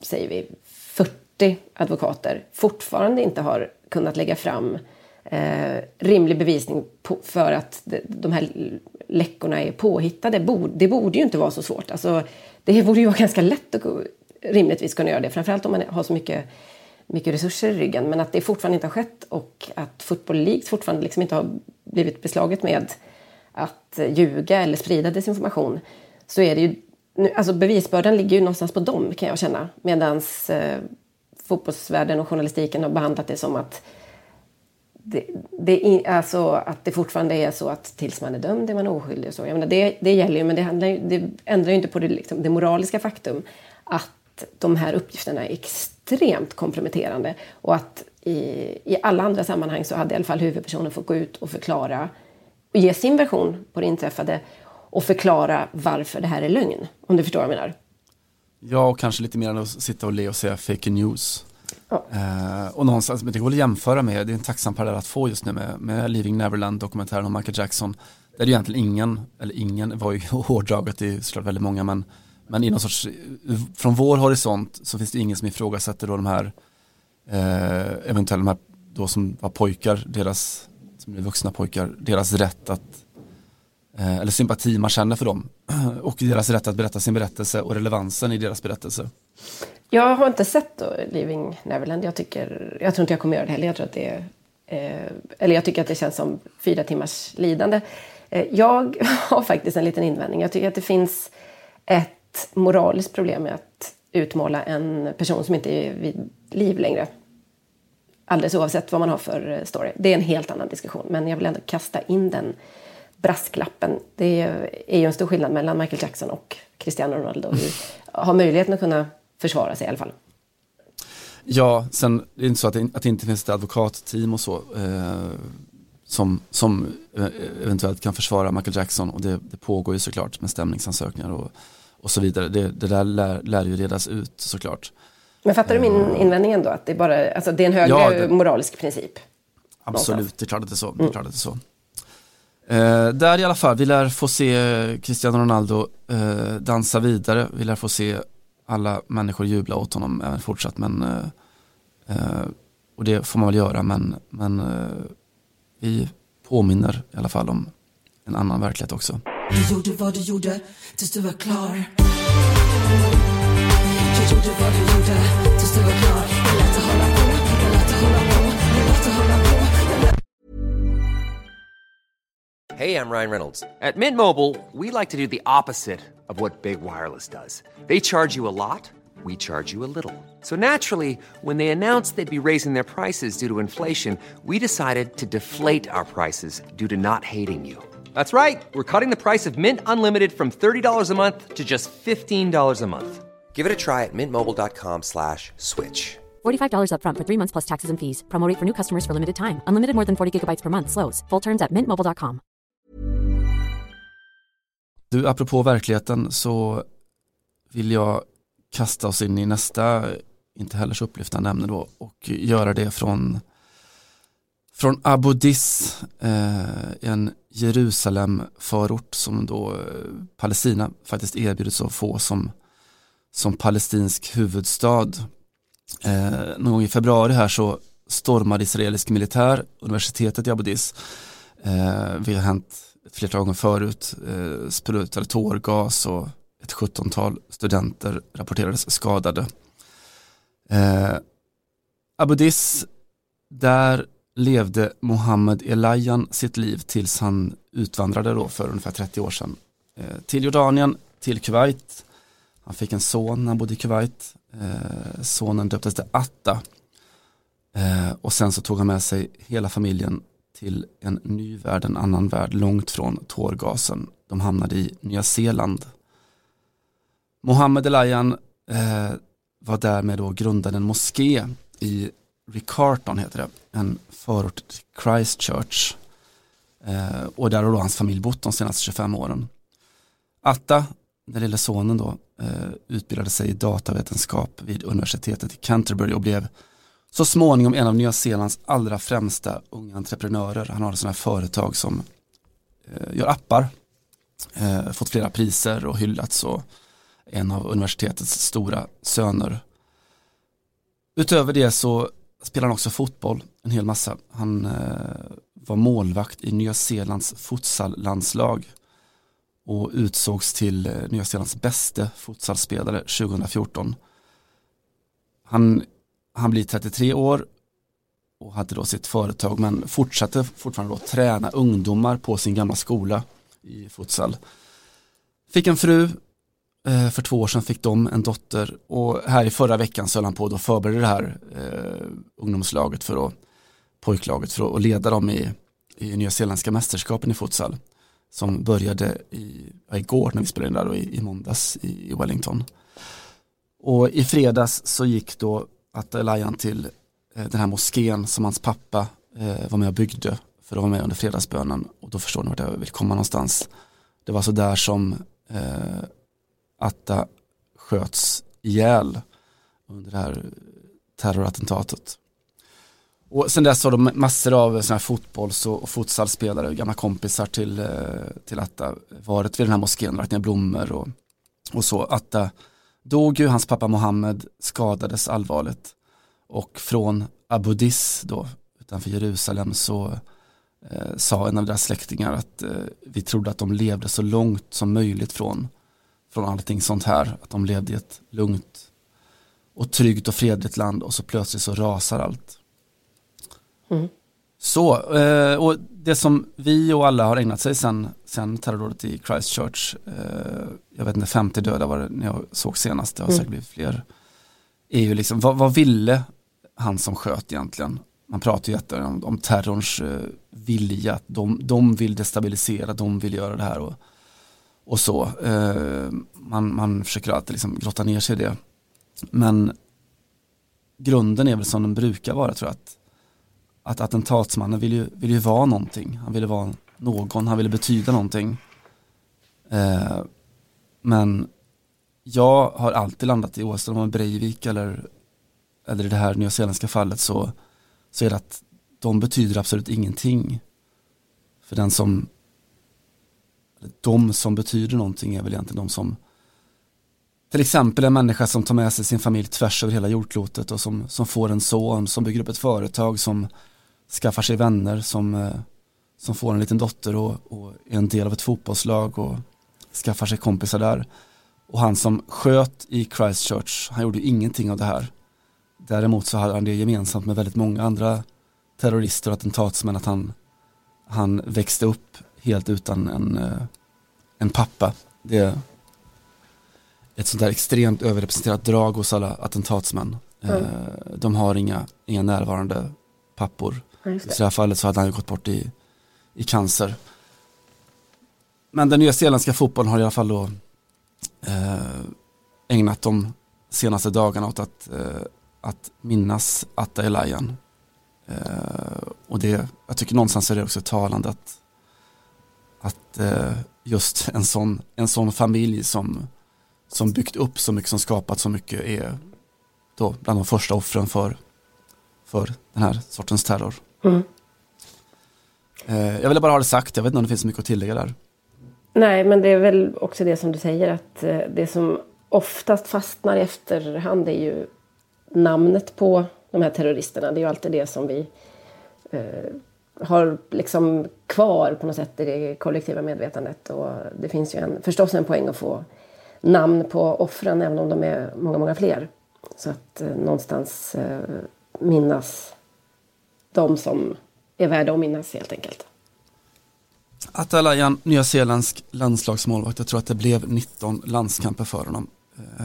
säger vi, 40 advokater fortfarande inte har kunnat lägga fram eh, rimlig bevisning på, för att de, de här läckorna är påhittade. Borde, det borde ju inte vara så svårt. Alltså, det borde ju vara ganska lätt att rimligtvis kunna göra det. Framförallt om man har så mycket, mycket resurser i ryggen. Men att det fortfarande inte har skett och att Football League fortfarande liksom inte har blivit beslaget med att ljuga eller sprida desinformation. Så är det ju, alltså bevisbördan ligger ju någonstans på dem kan jag känna. Medan eh, fotbollsvärlden och journalistiken har behandlat det som att det, det, alltså att det fortfarande är så att tills man är dömd är man oskyldig. Och så. Jag menar, det, det gäller ju, men det, handlar, det ändrar ju inte på det, liksom, det moraliska faktum att de här uppgifterna är extremt komprometterande och att i, i alla andra sammanhang så hade i alla fall huvudpersonen fått gå ut och förklara och ge sin version på det inträffade och förklara varför det här är lögn. Om du förstår vad jag menar. Ja, och kanske lite mer än att sitta och le och säga fake news. Ja. Eh, och någonstans, men det går att jämföra med, det är en tacksam parallell att få just nu med, med Leaving Neverland, dokumentären om Michael Jackson. Där det egentligen ingen, eller ingen var ju [LAUGHS] hårdraget, det är såklart väldigt många, men, men i någon sorts, från vår horisont så finns det ingen som ifrågasätter då de här, eh, eventuellt de här då som var pojkar, deras, som är vuxna pojkar, deras rätt att eh, eller sympati man känner för dem [CLEARS THROAT] och deras rätt att berätta sin berättelse och relevansen i deras berättelse. Jag har inte sett då Living Neverland. Jag, tycker, jag tror inte jag kommer göra det heller. Jag tror att det är, eh, eller jag tycker att det känns som fyra timmars lidande. Eh, jag [LAUGHS] har faktiskt en liten invändning. Jag tycker att det finns ett moraliskt problem med att utmåla en person som inte är vid liv längre. Alldeles oavsett vad man har för eh, story. Det är en helt annan diskussion. Men jag vill ändå kasta in den brasklappen. Det är ju en stor skillnad mellan Michael Jackson och Cristiano Ronaldo. Vi har möjligheten att kunna försvara sig i alla fall. Ja, sen det är inte så att det, att det inte finns ett advokatteam och så eh, som, som eh, eventuellt kan försvara Michael Jackson och det, det pågår ju såklart med stämningsansökningar och, och så vidare. Det, det där lär, lär ju redas ut såklart. Men fattar du min uh, invändning ändå? Att det, är bara, alltså det är en högre ja, det, moralisk princip? Absolut, någonstans. det är klart att det är så. Det är klart att det är så. Eh, där i alla fall, vi lär få se Cristiano Ronaldo eh, dansa vidare. Vi lär få se alla människor jubla åt honom även fortsatt. Men, eh, eh, och det får man väl göra, men, men eh, vi påminner i alla fall om en annan verklighet också. Du gjorde vad du gjorde tills du var klar. Gjorde vad du gjorde tills du var klar. Jag lät hålla på, jag lät hålla på, jag lät hålla på. Hey, I'm Ryan Reynolds. At Mint Mobile, we like to do the opposite of what Big Wireless does. They charge you a lot, we charge you a little. So naturally, when they announced they'd be raising their prices due to inflation, we decided to deflate our prices due to not hating you. That's right. We're cutting the price of Mint Unlimited from $30 a month to just $15 a month. Give it a try at mintmobile.com slash switch. $45 upfront for three months plus taxes and fees. Promo for new customers for limited time. Unlimited more than 40 gigabytes per month. Slows. Full terms at mintmobile.com. Du, apropå verkligheten så vill jag kasta oss in i nästa, inte heller så upplyftande ämne då, och göra det från, från Abu Dis, eh, en Jerusalem-förort som då eh, Palestina faktiskt erbjudits att få som, som palestinsk huvudstad. Eh, någon gång i februari här så stormade israelisk militär universitetet i Abu Dis. Eh, det har hänt ett flertal gånger förut, eh, sprutade tårgas och ett 17-tal studenter rapporterades skadade. Eh, Abu Dis, där levde Mohammed Elayan sitt liv tills han utvandrade då för ungefär 30 år sedan eh, till Jordanien, till Kuwait. Han fick en son när han bodde i Kuwait. Eh, sonen döptes till Atta. Eh, och sen så tog han med sig hela familjen till en ny värld, en annan värld, långt från tårgasen. De hamnade i Nya Zeeland. Mohammed Elayan var därmed då grundade en moské i Riccarton heter det, en förort till Christchurch. Eh, och där har då hans familj bott de senaste 25 åren. Atta, den lilla sonen då, eh, utbildade sig i datavetenskap vid universitetet i Canterbury och blev så småningom en av Nya Zeelands allra främsta unga entreprenörer. Han har sådana här företag som eh, gör appar, eh, fått flera priser och hyllats och en av universitetets stora söner. Utöver det så spelade han också fotboll en hel massa. Han eh, var målvakt i Nya Zeelands futsallandslag och utsågs till eh, Nya Zeelands bästa futsalspelare 2014. Han, han blir 33 år och hade då sitt företag men fortsatte fortfarande då träna ungdomar på sin gamla skola i futsal. Fick en fru, Eh, för två år sedan fick de en dotter och här i förra veckan så höll han på att förbereda det här eh, ungdomslaget för att, pojklaget för att leda dem i, i Nya Zeeländska mästerskapen i futsal som började i, ja, igår när vi spelade in där och i, i måndags i, i Wellington. Och i fredags så gick då Atalayan till eh, den här moskén som hans pappa eh, var med och byggde för att vara med under fredagsbönen och då förstår ni vart jag vill komma någonstans. Det var så där som eh, Atta sköts ihjäl under det här terrorattentatet. Och sen dess har de massor av såna här fotbolls och futsalspelare, gamla kompisar till, eh, till Atta, varit vid den här moskén, lagt ner blommor och, och så. Atta dog ju, hans pappa Mohammed skadades allvarligt och från Abu Dis då, utanför Jerusalem så eh, sa en av deras släktingar att eh, vi trodde att de levde så långt som möjligt från, från allting sånt här, att de levde i ett lugnt och tryggt och fredligt land och så plötsligt så rasar allt. Mm. Så, eh, och det som vi och alla har ägnat sig sen, sen terrordådet i Christchurch, eh, jag vet inte, 50 döda var det när jag såg senast, det har mm. säkert blivit fler, är ju liksom, vad, vad, ville han som sköt egentligen? Man pratar ju jätte om, om terrorns eh, vilja, de, de vill destabilisera, de vill göra det här och, och så. Eh, man, man försöker alltid liksom grotta ner sig i det. Men grunden är väl som den brukar vara tror jag, att att attentatsmannen vill ju, vill ju vara någonting. Han ville vara någon, han ville betyda någonting. Eh, men jag har alltid landat i, oavsett om Breivik eller, eller i det här nyzeeländska fallet så, så är det att de betyder absolut ingenting. För den som, de som betyder någonting är väl egentligen de som till exempel en människa som tar med sig sin familj tvärs över hela jordklotet och som, som får en son, som bygger upp ett företag, som skaffar sig vänner som, eh, som får en liten dotter och, och är en del av ett fotbollslag och skaffar sig kompisar där. Och han som sköt i Christchurch, han gjorde ingenting av det här. Däremot så hade han det gemensamt med väldigt många andra terrorister och attentatsmän att han, han växte upp helt utan en, eh, en pappa. Det är ett sånt där extremt överrepresenterat drag hos alla attentatsmän. Mm. De har inga, inga närvarande pappor. I det här fallet så hade han gått bort i, i cancer. Men den nya zeeländska fotbollen har i alla fall då eh, ägnat de senaste dagarna åt att, eh, att minnas Atta Elayan. Eh, och det, jag tycker någonstans är det också talande att, att eh, just en sån, en sån familj som, som byggt upp så mycket, som skapat så mycket är då bland de första offren för, för den här sortens terror. Mm. Jag ville bara ha det sagt, jag vet inte om det finns mycket att tillägga där. Nej, men det är väl också det som du säger att eh, det som oftast fastnar i efterhand är ju namnet på de här terroristerna. Det är ju alltid det som vi eh, har liksom kvar på något sätt i det kollektiva medvetandet. Och det finns ju en, förstås en poäng att få namn på offren även om de är många, många fler. Så att eh, någonstans eh, minnas de som är värda att minnas helt enkelt. Atalayan, nyzeeländsk landslagsmålvakt, jag tror att det blev 19 landskamper för honom. Eh,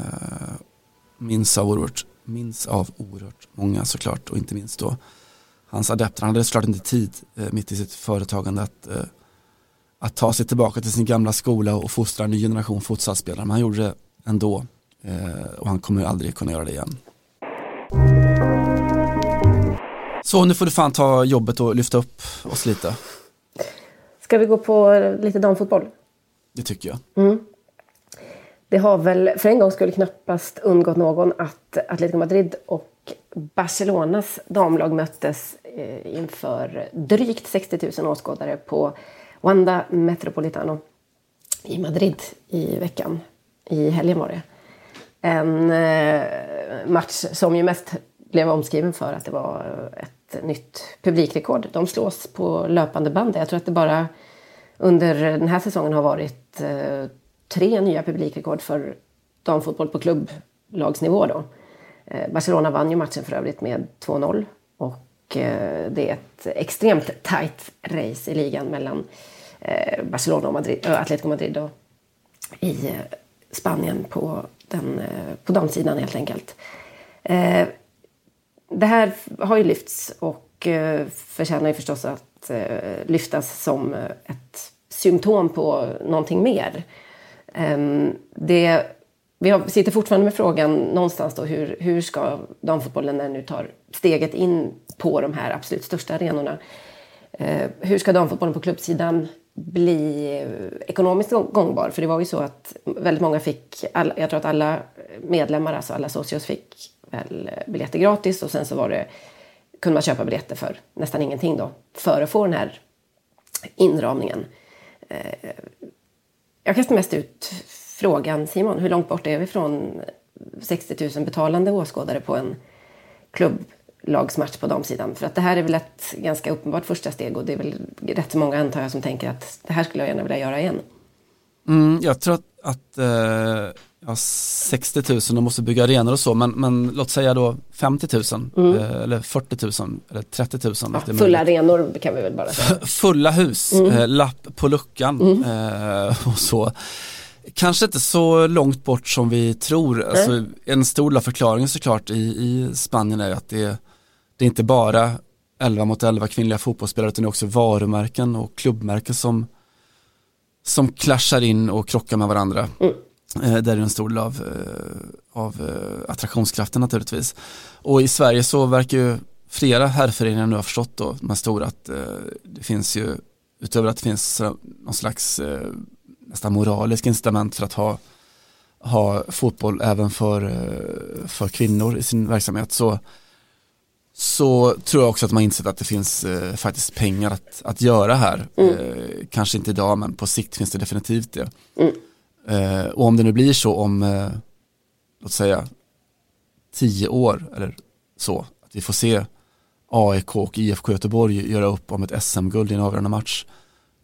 minns av oerhört, minns av oerhört många såklart och inte minst då hans adepter. Han hade såklart inte tid eh, mitt i sitt företagande att, eh, att ta sig tillbaka till sin gamla skola och fostra en ny generation futsalspelare, men han gjorde det ändå. Eh, och han kommer aldrig kunna göra det igen. Så nu får du fan ta jobbet och lyfta upp oss lite. Ska vi gå på lite damfotboll? Det tycker jag. Mm. Det har väl för en gång skulle knappast undgått någon att Atletico Madrid och Barcelonas damlag möttes eh, inför drygt 60 000 åskådare på Wanda Metropolitano i Madrid i veckan. I helgen var det. En eh, match som ju mest blev omskriven för att det var ett nytt publikrekord. De slås på löpande band. Jag tror att det bara under den här säsongen har varit eh, tre nya publikrekord för damfotboll på klubblagsnivå. Då. Eh, Barcelona vann ju matchen för övrigt med 2-0. Och eh, det är ett extremt tight race i ligan mellan eh, Barcelona och Madrid, äh, Atletico Madrid och i Spanien på, den, på damsidan helt enkelt. Det här har ju lyfts och förtjänar ju förstås att lyftas som ett symptom på någonting mer. Ehm, det, vi sitter fortfarande med frågan någonstans då hur, hur ska damfotbollen när den nu tar steget in på de här absolut största arenorna. Eh, hur ska damfotbollen på klubbsidan bli eh, ekonomiskt gångbar? För det var ju så att väldigt många fick, jag tror att alla medlemmar, alltså alla socios fick väl eh, biljetter gratis och sen så var det, kunde man köpa biljetter för nästan ingenting då för att få den här inramningen. Eh, jag kastar mest ut frågan, Simon, hur långt bort är vi från 60 000 betalande åskådare på en klubblagsmatch på damsidan? För att det här är väl ett ganska uppenbart första steg och det är väl rätt så många antar jag som tänker att det här skulle jag gärna vilja göra igen. Mm, jag tror att, att eh, ja, 60 000, de måste bygga arenor och så, men, men låt säga då 50 000 mm. eh, eller 40 000 eller 30 000. Ja, fulla arenor kan vi väl bara säga. Fulla hus, mm. eh, lapp på luckan mm. eh, [LAUGHS] och så. Kanske inte så långt bort som vi tror. Alltså, en stor del av förklaringen såklart i, i Spanien är att det, det är inte bara 11 mot 11 kvinnliga fotbollsspelare utan det är också varumärken och klubbmärken som, som klaschar in och krockar med varandra. Mm. Eh, där är en stor del av, eh, av eh, attraktionskraften naturligtvis. Och i Sverige så verkar ju flera herrföreningar nu ha förstått då, de här stora, att det finns ju, utöver att det finns någon slags nästan moralisk incitament för att ha, ha fotboll även för, för kvinnor i sin verksamhet så, så tror jag också att man insett att det finns eh, faktiskt pengar att, att göra här. Mm. Eh, kanske inte idag men på sikt finns det definitivt det. Mm. Eh, och om det nu blir så om, eh, låt säga, tio år eller så, att vi får se AIK och IFK Göteborg göra upp om ett SM-guld i en avgörande match,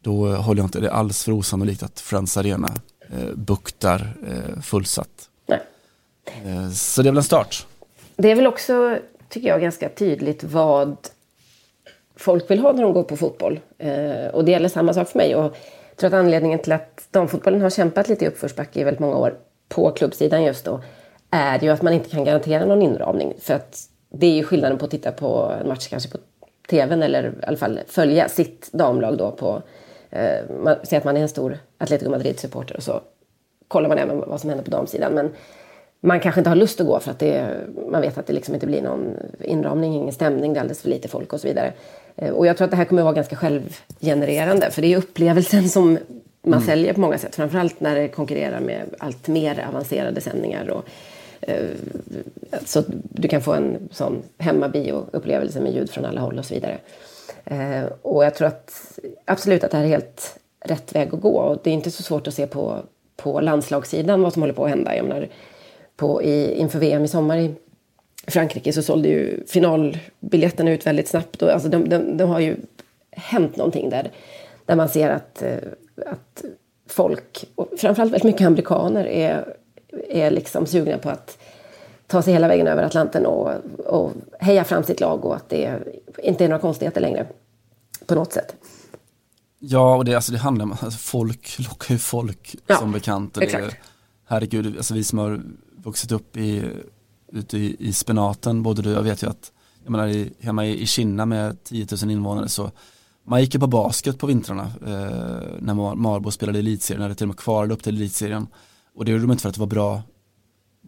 då eh, håller jag inte det alls för osannolikt att Friends Arena eh, buktar eh, fullsatt. Nej. Eh, så det är väl en start. Det är väl också, tycker jag, ganska tydligt vad folk vill ha när de går på fotboll. Eh, och det gäller samma sak för mig. Och jag tror att anledningen till att damfotbollen har kämpat lite i uppförsbacke i väldigt många år på klubbsidan just då är ju att man inte kan garantera någon inramning. För att det är ju skillnaden på att titta på en match kanske på tvn eller i alla fall följa sitt damlag då på eh, man säger att man är en stor Atletico Madrid-supporter och så kollar man även vad som händer på damsidan. Men man kanske inte har lust att gå för att det, man vet att det liksom inte blir någon inramning, ingen stämning, det är alldeles för lite folk och så vidare. Eh, och jag tror att det här kommer att vara ganska självgenererande för det är upplevelsen som man mm. säljer på många sätt. Framförallt när det konkurrerar med allt mer avancerade sändningar. Och, eh, så du kan få en sån hemmabio-upplevelse med ljud från alla håll och så vidare. Eh, och jag tror att absolut att det här är helt rätt väg att gå. Och det är inte så svårt att se på, på landslagssidan vad som håller på att hända. Jag menar, på, i, inför VM i sommar i Frankrike så sålde ju finalbiljetterna ut väldigt snabbt. Och, alltså de, de, de har ju hänt någonting där, där man ser att, eh, att folk, och framförallt väldigt mycket amerikaner, är, är liksom sugna på att ta sig hela vägen över Atlanten och, och heja fram sitt lag och att det inte är några konstigheter längre på något sätt. Ja, och det, alltså, det handlar om, alltså, folk [LAUGHS] lockar ju folk ja, som bekant. Och det, herregud, alltså, vi som har vuxit upp i, ute i, i spenaten, både du och jag vet ju att, jag menar i, hemma i, i Kina med 10 000 invånare så man gick ju på basket på vintrarna eh, när Marbo spelade elitserien, eller till och med kvarade upp till elitserien. Och det gjorde de inte för att det var bra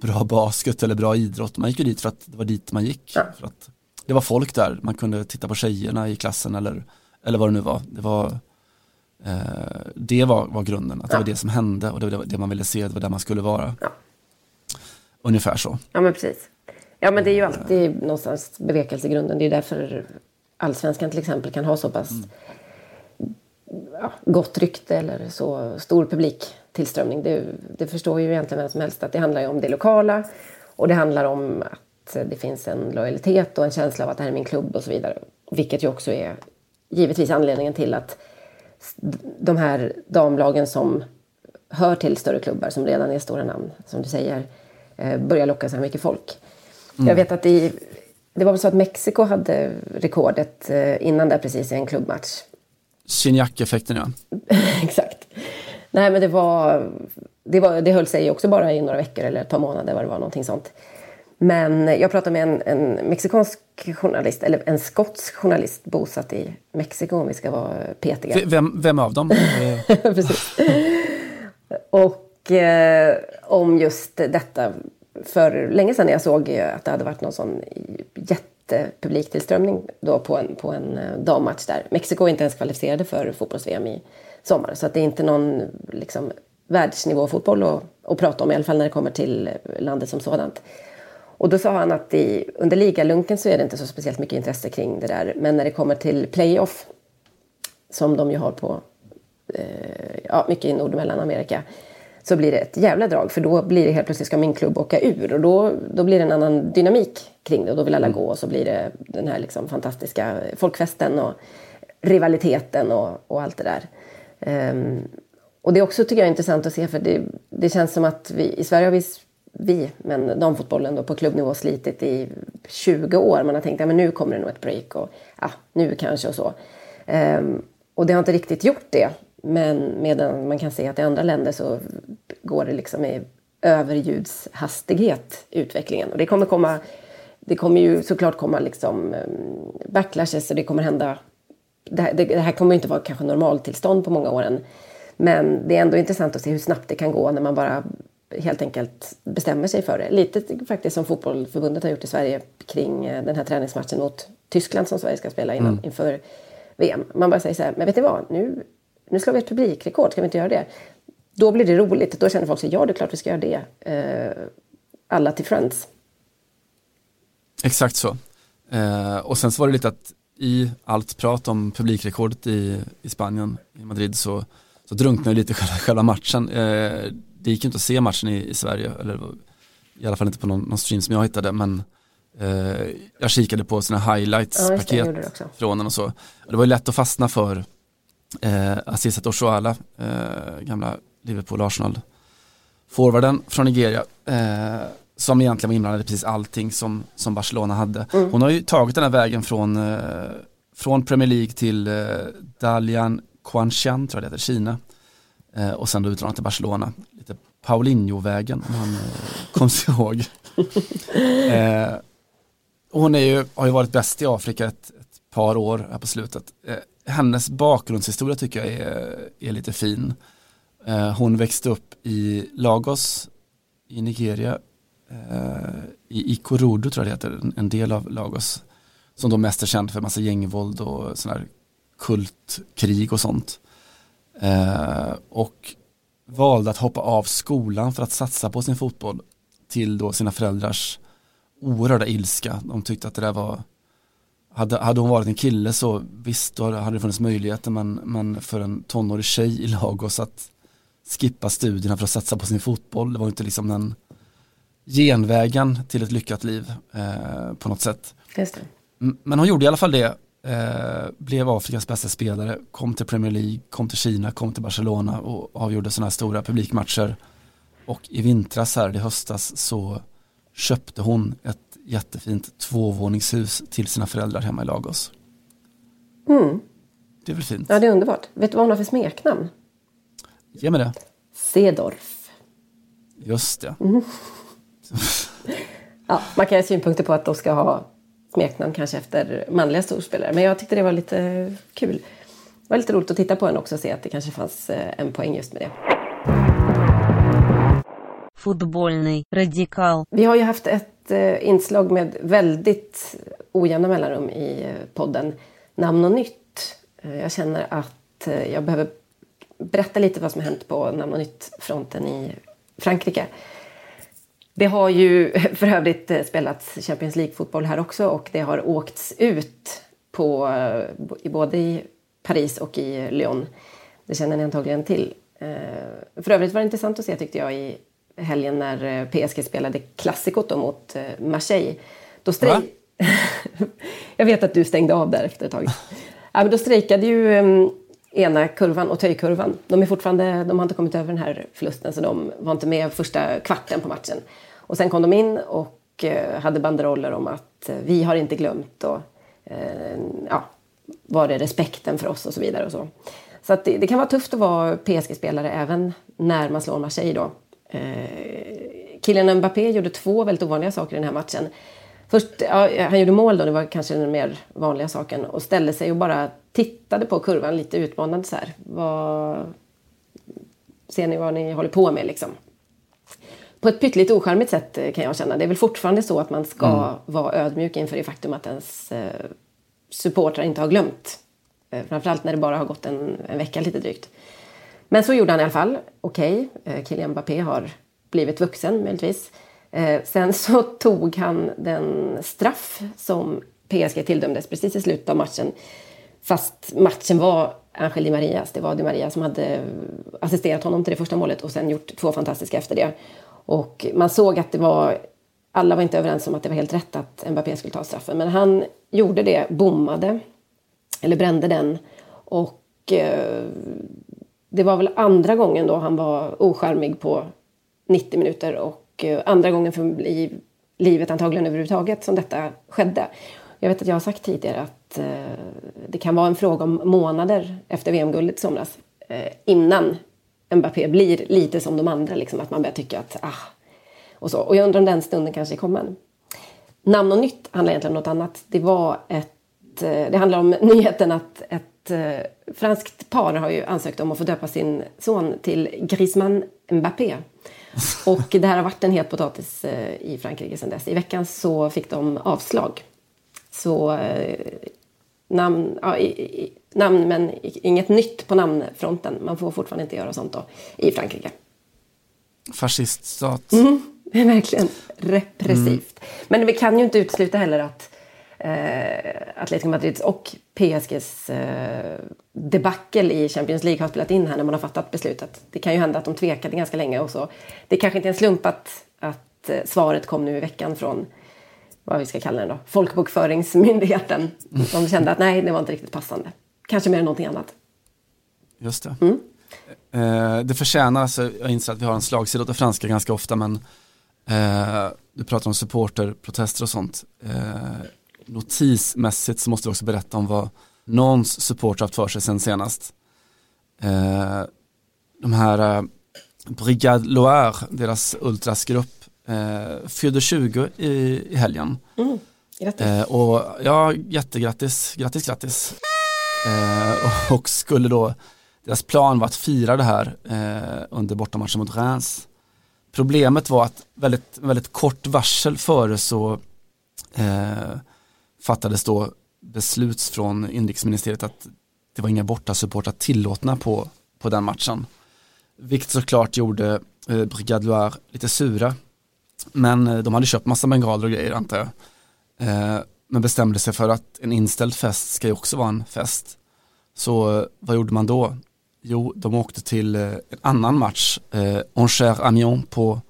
bra basket eller bra idrott. Man gick ju dit för att det var dit man gick. Ja. För att det var folk där, man kunde titta på tjejerna i klassen eller, eller vad det nu var. Det var, eh, det var, var grunden, att det var det som hände och det var det man ville se, det var där man skulle vara. Ja. Ungefär så. Ja men precis. Ja men det är ju alltid någonstans bevekelsegrunden. Det är därför allsvenskan till exempel kan ha så pass mm. gott rykte eller så stor publiktillströmning. Det, det förstår ju egentligen vem som helst att det handlar ju om det lokala och det handlar om att det finns en lojalitet och en känsla av att det här är min klubb och så vidare. Vilket ju också är givetvis anledningen till att de här damlagen som hör till större klubbar som redan är stora namn, som du säger, eh, börjar locka så här mycket folk. Mm. Jag vet att i, det var väl så att Mexiko hade rekordet eh, innan där precis i en klubbmatch. Gignac-effekten ja. [LAUGHS] Exakt. Nej men det var, det var, det höll sig också bara i några veckor eller ett par månader vad det var, någonting sånt. Men jag pratade med en, en mexikansk journalist, eller en skotsk journalist bosatt i Mexiko om vi ska vara petiga. Vem, vem av dem? [LAUGHS] Precis. Och eh, om just detta för länge sedan när jag såg att det hade varit någon sån jättepubliktillströmning då på en, på en eh, dammatch där. Mexiko är inte ens kvalificerade för fotbolls-VM i sommar så att det är inte någon liksom, världsnivå fotboll att, att prata om i alla fall när det kommer till landet som sådant. Och då sa han att i, under ligalunken så är det inte så speciellt mycket intresse kring det där. Men när det kommer till playoff, som de ju har på eh, ja, mycket i Nord och Mellanamerika, så blir det ett jävla drag. För då blir det helt plötsligt ska min klubb åka ur och då, då blir det en annan dynamik kring det och då vill alla mm. gå och så blir det den här liksom fantastiska folkfesten och rivaliteten och, och allt det där. Um, och det är också tycker jag intressant att se för det, det känns som att vi i Sverige har vi, vi men damfotbollen då på klubbnivå slitit i 20 år. Man har tänkt att ja, nu kommer det nog ett break och ja, nu kanske och så. Um, och det har inte riktigt gjort det. Men medan man kan se att i andra länder så går det liksom i överljudshastighet utvecklingen. Och det kommer komma det kommer ju såklart komma liksom ehm, backlashes och det kommer hända det här, det här kommer inte vara kanske normaltillstånd på många år än. Men det är ändå intressant att se hur snabbt det kan gå när man bara helt enkelt bestämmer sig för det. Lite faktiskt som fotbollförbundet har gjort i Sverige kring eh, den här träningsmatchen mot Tyskland som Sverige ska spela innan, mm. inför VM. Man bara säger så här, men vet ni vad, nu, nu slår vi ett publikrekord, ska vi inte göra det? Då blir det roligt, då känner folk sig, ja det är klart vi ska göra det. Eh, alla till Friends. Exakt så. Eh, och sen så var det lite att i allt prat om publikrekordet i, i Spanien, i Madrid, så, så drunknade lite själva, själva matchen. Eh, det gick inte att se matchen i, i, Sverige, eller i alla fall inte på någon, någon stream som jag hittade, men eh, jag kikade på sina highlights-paket ja, från den och så. Och det var ju lätt att fastna för eh, Aziz Oshoala, eh, gamla Liverpool-Arsenal forwarden från Nigeria eh, som egentligen var inblandad i precis allting som, som Barcelona hade. Mm. Hon har ju tagit den här vägen från, eh, från Premier League till eh, Dalian Quanshan, tror jag det heter, Kina. Eh, och sen då utlånat till Barcelona. Lite Paulinho-vägen om man eh, kommer sig [LAUGHS] ihåg. [LAUGHS] eh, hon är ju, har ju varit bäst i Afrika ett, ett par år här på slutet. Eh, hennes bakgrundshistoria tycker jag är, är lite fin. Eh, hon växte upp i Lagos i Nigeria, Eh, i Ikorodu tror jag det heter, en del av Lagos. Som då mest är känd för massa gängvåld och sån här kultkrig och sånt. Eh, och valde att hoppa av skolan för att satsa på sin fotboll till då sina föräldrars oerhörda ilska. De tyckte att det där var hade, hade hon varit en kille så visst då hade det funnits möjligheter men, men för en tonårig tjej i Lagos att skippa studierna för att satsa på sin fotboll det var inte liksom den genvägen till ett lyckat liv eh, på något sätt. Men hon gjorde i alla fall det, eh, blev Afrikas bästa spelare, kom till Premier League, kom till Kina, kom till Barcelona och avgjorde sådana här stora publikmatcher. Och i vintras här, i höstas, så köpte hon ett jättefint tvåvåningshus till sina föräldrar hemma i Lagos. Mm. Det är väl fint? Ja, det är underbart. Vet du vad hon har för smeknamn? Ge mig det. Sedorf. Just det. Mm. [LAUGHS] ja, man kan ha synpunkter på att de ska ha smeknamn kanske efter manliga storspelare. Men jag tyckte det var lite kul. Det var lite roligt att titta på henne också och se att det kanske fanns eh, en poäng just med det. Fotbollny radikal. Vi har ju haft ett eh, inslag med väldigt ojämna mellanrum i eh, podden Namn och nytt. Jag känner att jag behöver berätta lite vad som har hänt på Namn och nytt-fronten i Frankrike. Det har ju [LAUGHS] för övrigt eh, spelats Champions League-fotboll här också och det har åkts ut på, eh, både i Paris och i Lyon. Det känner ni antagligen till. Eh, för övrigt var det intressant att se tyckte jag i helgen när PSG spelade klassikot mot Marseille. Då strejk... [LAUGHS] jag vet att du stängde av där efter ett tag. [LAUGHS] ja, men då strejkade ju ehm, ena kurvan och töjkurvan. De, är fortfarande, de har inte kommit över den här förlusten så de var inte med första kvarten på matchen. Och sen kom de in och eh, hade banderoller om att eh, vi har inte glömt och eh, ja, var det respekten för oss och så vidare. Och så så det, det, kan vara tufft att vara PSG-spelare även när man slår Marseille då. Eh, Kylian Mbappé gjorde två väldigt ovanliga saker i den här matchen. Först, ja, han gjorde mål då, det var kanske den mer vanliga saken, och ställde sig och bara tittade på kurvan lite utmanande så här. Vad, ser ni vad ni håller på med liksom? På ett pytteligt ocharmigt sätt eh, kan jag känna. Det är väl fortfarande så att man ska mm. vara ödmjuk inför det faktum att ens eh, supportrar inte har glömt. Eh, framförallt när det bara har gått en, en vecka lite drygt. Men så gjorde han i alla fall. Okej, okay, eh, Kylian Mbappé har blivit vuxen möjligtvis. Eh, sen så [LAUGHS] tog han den straff som PSG tilldömdes precis i slutet av matchen. Fast matchen var Angel Di Marias. Det var Di Maria som hade assisterat honom till det första målet och sen gjort två fantastiska efter det. Och man såg att det var, alla var inte överens om att det var helt rätt att Mbappé skulle ta straffen. Men han gjorde det, bommade, eller brände den. Och eh, det var väl andra gången då han var oskärmig på 90 minuter och och eh, andra gången för i livet antagligen överhuvudtaget som detta skedde. Jag vet att jag har sagt tidigare att eh, det kan vara en fråga om månader efter VM-guldet i somras eh, innan Mbappé blir lite som de andra, liksom, att man börjar tycka att ah, och så. Och jag undrar om den stunden kanske är kommen. Namn och nytt handlar egentligen om något annat. Det var ett, det handlar om [LAUGHS] nyheten att ett franskt par har ju ansökt om att få döpa sin son till Griezmann Mbappé. Och det här har varit en het potatis eh, i Frankrike sedan dess. I veckan så fick de avslag. Så namn, ja, i, i, namn men inget nytt på namnfronten. Man får fortfarande inte göra sånt då i Frankrike. Fasciststat. Mm, [LAUGHS] verkligen repressivt. Mm. Men vi kan ju inte utesluta heller att eh, Atletico Madrids och PSGs eh, debacle i Champions League har spelat in här när man har fattat beslutet. Det kan ju hända att de tvekade ganska länge och så. Det kanske inte är en slump att, att eh, svaret kom nu i veckan från vad vi ska kalla den då, folkbokföringsmyndigheten. De kände att nej, det var inte riktigt passande. Kanske mer än någonting annat. Just det. Mm. Eh, det förtjänar, alltså, jag inser att vi har en slagsida åt det franska ganska ofta, men eh, du pratar om supporterprotester och sånt. Eh, notismässigt så måste vi också berätta om vad någons supporter haft för sig sen senast. Eh, de här eh, Brigade Loire, deras ultrasgrupp, eh, fyllde 20 i, i helgen. Mm, grattis. Eh, och ja, jättegrattis, grattis, grattis. Eh, och, och, skulle då, deras plan var att fira det här eh, under bortamatchen mot Reims. Problemet var att väldigt, väldigt kort varsel före så eh, fattades då beslut från inrikesministeriet att det var inga bortasupportrar tillåtna på, på den matchen. Vilket såklart gjorde eh, Brigade Loire lite sura men eh, de hade köpt massa bengaler och grejer antar jag. Eh, men bestämde sig för att en inställd fest ska ju också vara en fest. Så eh, vad gjorde man då? Jo, de åkte till eh, en annan match, eh, Angers Amiens på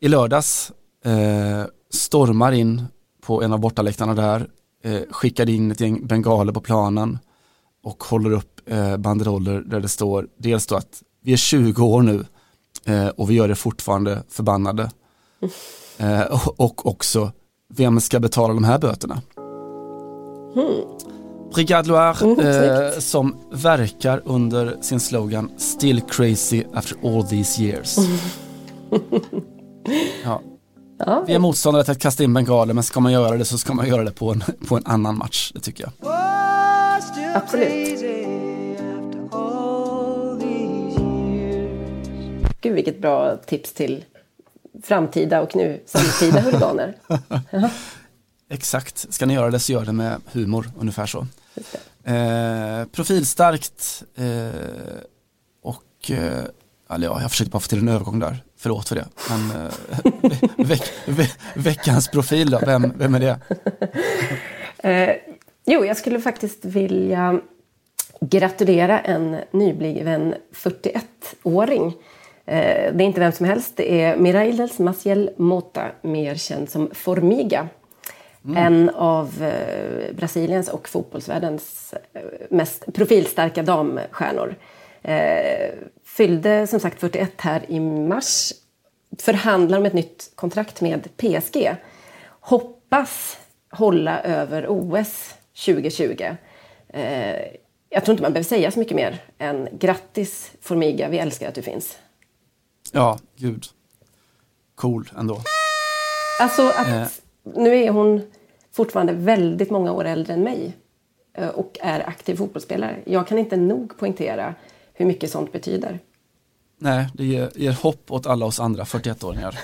i lördags. Eh, stormar in på en av bortaläktarna där, eh, skickar in ett gäng bengaler på planen och håller upp eh, banderoller där det står dels då att vi är 20 år nu eh, och vi gör det fortfarande förbannade. Eh, och också, vem ska betala de här böterna? Mm. Brigade Loire mm, eh, som verkar under sin slogan Still crazy after all these years. [LAUGHS] ja. Ja. Vi är motståndare till att kasta in bengaler men ska man göra det så ska man göra det på en, [LAUGHS] på en annan match, det tycker jag. Absolut. Gud vilket bra tips till framtida och nu samtida huliganer. [LAUGHS] Exakt, ska ni göra det så gör det med humor, ungefär så. Eh, profilstarkt eh, och eh, eller ja, jag försökte bara få till en övergång där, förlåt för det. Men eh, [LAUGHS] veck, ve, veckans profil då, vem, vem är det? [LAUGHS] Eh, jo, jag skulle faktiskt vilja gratulera en nybliven 41-åring. Eh, det är inte vem som helst, det är Mirailes Maciel Mota, mer känd som Formiga. Mm. En av eh, Brasiliens och fotbollsvärldens eh, mest profilstarka damstjärnor. Fyllde som sagt 41 här i mars. Förhandlar om ett nytt kontrakt med PSG. Hoppas hålla över OS 2020. Jag tror inte man behöver säga så mycket mer än grattis Formiga, vi älskar att du finns. Ja, gud. Cool ändå. Alltså att eh. nu är hon fortfarande väldigt många år äldre än mig eh, och är aktiv fotbollsspelare. Jag kan inte nog poängtera hur mycket sånt betyder. Nej, det ger, ger hopp åt alla oss andra 41-åringar.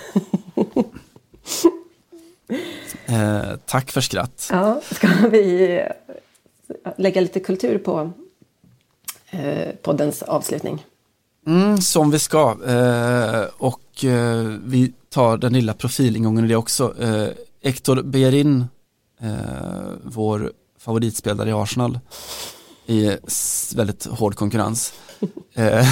[LAUGHS] eh, tack för skratt. Ja, ska vi lägga lite kultur på eh, poddens avslutning? Mm, som vi ska. Eh, och eh, vi tar den lilla profilingången i det också. Eh, Hector Berin, eh, vår favoritspelare i Arsenal, i väldigt hård konkurrens, [LAUGHS] eh,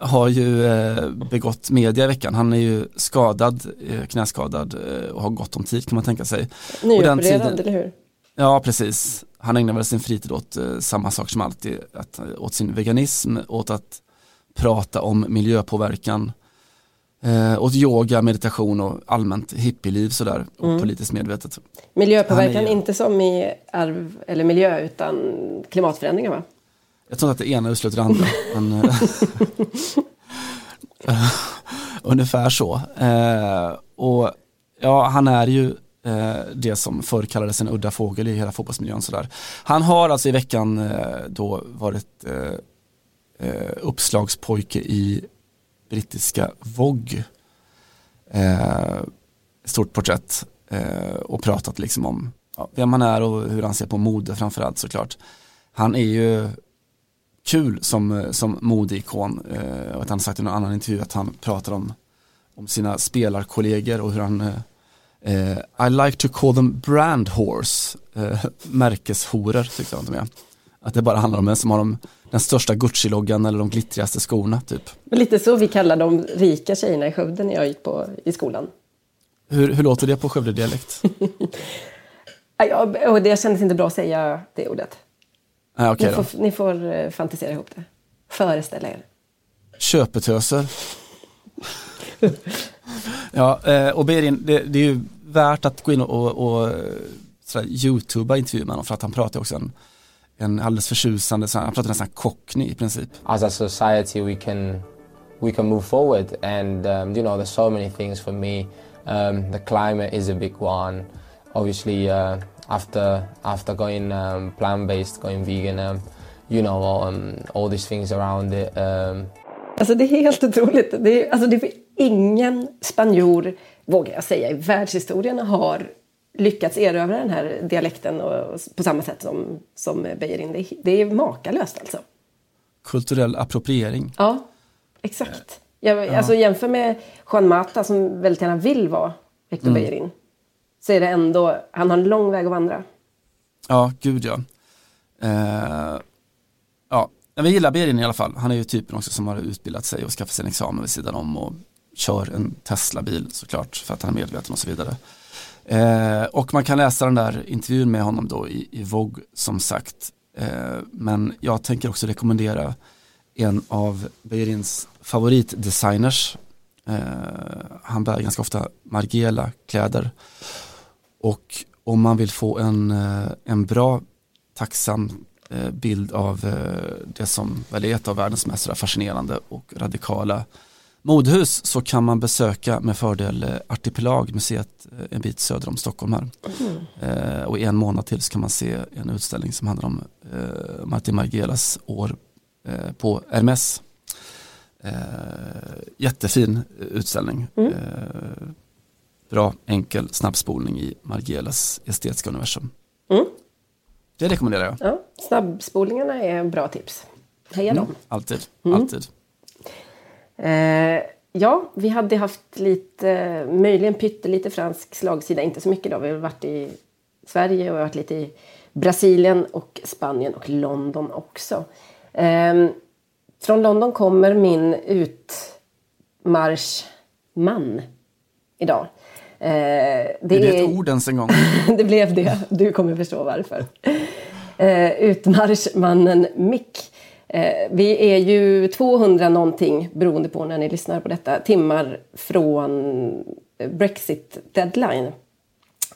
har ju eh, begått media i veckan. Han är ju skadad, knäskadad och har gott om tid kan man tänka sig. Nyopererad, eller hur? Ja, precis. Han ägnar väl sin fritid åt samma sak som alltid, att, åt sin veganism, åt att prata om miljöpåverkan, eh, åt yoga, meditation och allmänt hippieliv sådär och mm. politiskt medvetet. Miljöpåverkan är, inte som i arv eller miljö utan klimatförändringar va? Jag tror att det ena utesluter det andra. [LAUGHS] men, uh, [LAUGHS] ungefär så. Uh, och ja, han är ju uh, det som förr kallades en udda fågel i hela fotbollsmiljön. Sådär. Han har alltså i veckan då varit eh, uppslagspojke i brittiska Vogue. Eh, stort porträtt eh, och pratat liksom om ja, vem han är och hur han ser på mode framförallt såklart. Han är ju kul som, som modeikon eh, och att han sagt i någon annan intervju att han pratar om, om sina spelarkollegor och hur han eh, I like to call them brand horse, eh, märkeshoror tyckte han de är. Att det bara handlar om en som har de, den största Gucci-loggan eller de glittrigaste skorna typ. Lite så vi kallar de rika tjejerna i Skövde när jag gick på, i skolan. Hur, hur låter det på Skövde-dialekt? [LAUGHS] ja, det kändes inte bra att säga det ordet. Ah, okay ni, får, ni får eh, fantisera ihop det. Föreställa er. Köpetöser. [LAUGHS] ja, eh, och Berin, det, det, är ju värt att gå in och, och, och sådär, youtuba intervjuer med honom för att han pratar också en en alldeles förtjusande, han pratar nästan cockney i princip. As a society we can, we can move forward and um, you know there's so many things for me. Um, the climate is a big one. Obviously uh, after, after going um, plant-based, going vegan, um, you know all, um, all these things around it. Um. Alltså det är helt otroligt. Det är, alltså det är ingen spanjor, vågar jag säga, i världshistorien har lyckats erövra den här dialekten och, på samma sätt som, som Beijerin. Det, det är makalöst alltså. Kulturell appropriering. Ja, exakt. Jag, ja. Alltså jämför med Juan Mata som väldigt gärna vill vara Hector mm. Beijerin. Så är det ändå, han har en lång väg att vandra. Ja, gud ja. Uh, ja, vi gillar Beijerin i alla fall. Han är ju typen också som har utbildat sig och skaffat sig en examen vid sidan om och kör en Tesla-bil såklart för att han är medveten och så vidare. Eh, och man kan läsa den där intervjun med honom då i, i Vogue som sagt. Eh, men jag tänker också rekommendera en av Beirins favoritdesigners. Eh, han bär ganska ofta Margiela kläder. Och om man vill få en, eh, en bra, tacksam eh, bild av eh, det som väl är ett av världens mest fascinerande och radikala modhus så kan man besöka med fördel eh, Artipelagmuseet eh, en bit söder om Stockholm här. Mm. Eh, och i en månad till så kan man se en utställning som handlar om eh, Martin Margelas år eh, på Hermes. Eh, jättefin utställning. Mm. Bra, enkel snabbspolning i Margelas estetiska universum. Mm. Det rekommenderar jag. Ja, snabbspolningarna är bra tips. Heja dem. Alltid, Mm. alltid. Eh, ja, vi hade haft lite, möjligen pyttelite fransk slagsida, inte så mycket då. Vi har varit i Sverige och varit lite i Brasilien och Spanien och London också. Eh, från London kommer min utmarschman idag. Eh, det Är det ett ord ens en gång? [LAUGHS] det blev det. Du kommer förstå varför. Eh, utmarschmannen Mick. Eh, vi är ju 200 någonting, beroende på när ni lyssnar på detta, timmar från Brexit deadline.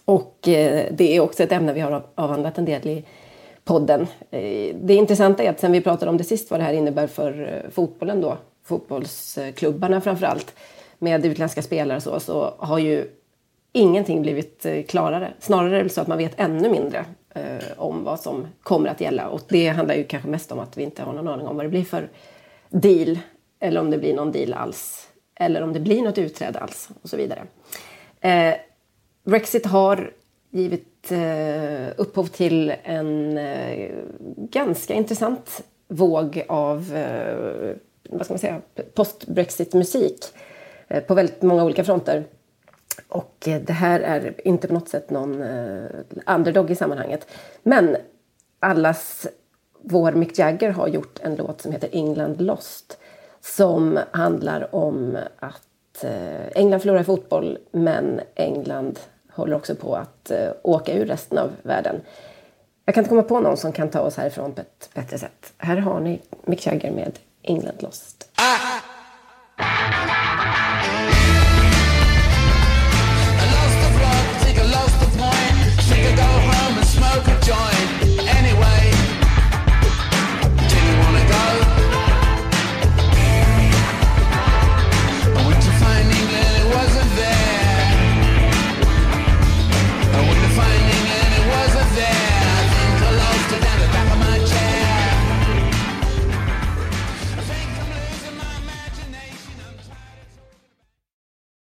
Och eh, det är också ett ämne vi har avhandlat en del i podden. Eh, det intressanta är att sen vi pratade om det sist, vad det här innebär för fotbollen då, fotbollsklubbarna framför allt, med utländska spelare och så, så har ju ingenting blivit klarare. Snarare är det så att man vet ännu mindre eh, om vad som kommer att gälla. Och det handlar ju kanske mest om att vi inte har någon aning om vad det blir för deal. Eller om det blir någon deal alls. Eller om det blir något utträde alls och så vidare. Eh, Brexit har givit eh, upphov till en eh, ganska intressant våg av eh, vad ska man säga, post-Brexit-musik eh, på väldigt många olika fronter. Och eh, det här är inte på något sätt någon eh, underdog i sammanhanget. Men allas vår Mick Jagger har gjort en låt som heter England Lost. Som handlar om att eh, England förlorar fotboll men England håller också på att åka ur resten av världen. Jag kan inte komma på någon som kan ta oss härifrån på ett bättre sätt. Här har ni Mick Jagger med England Lost. Ah!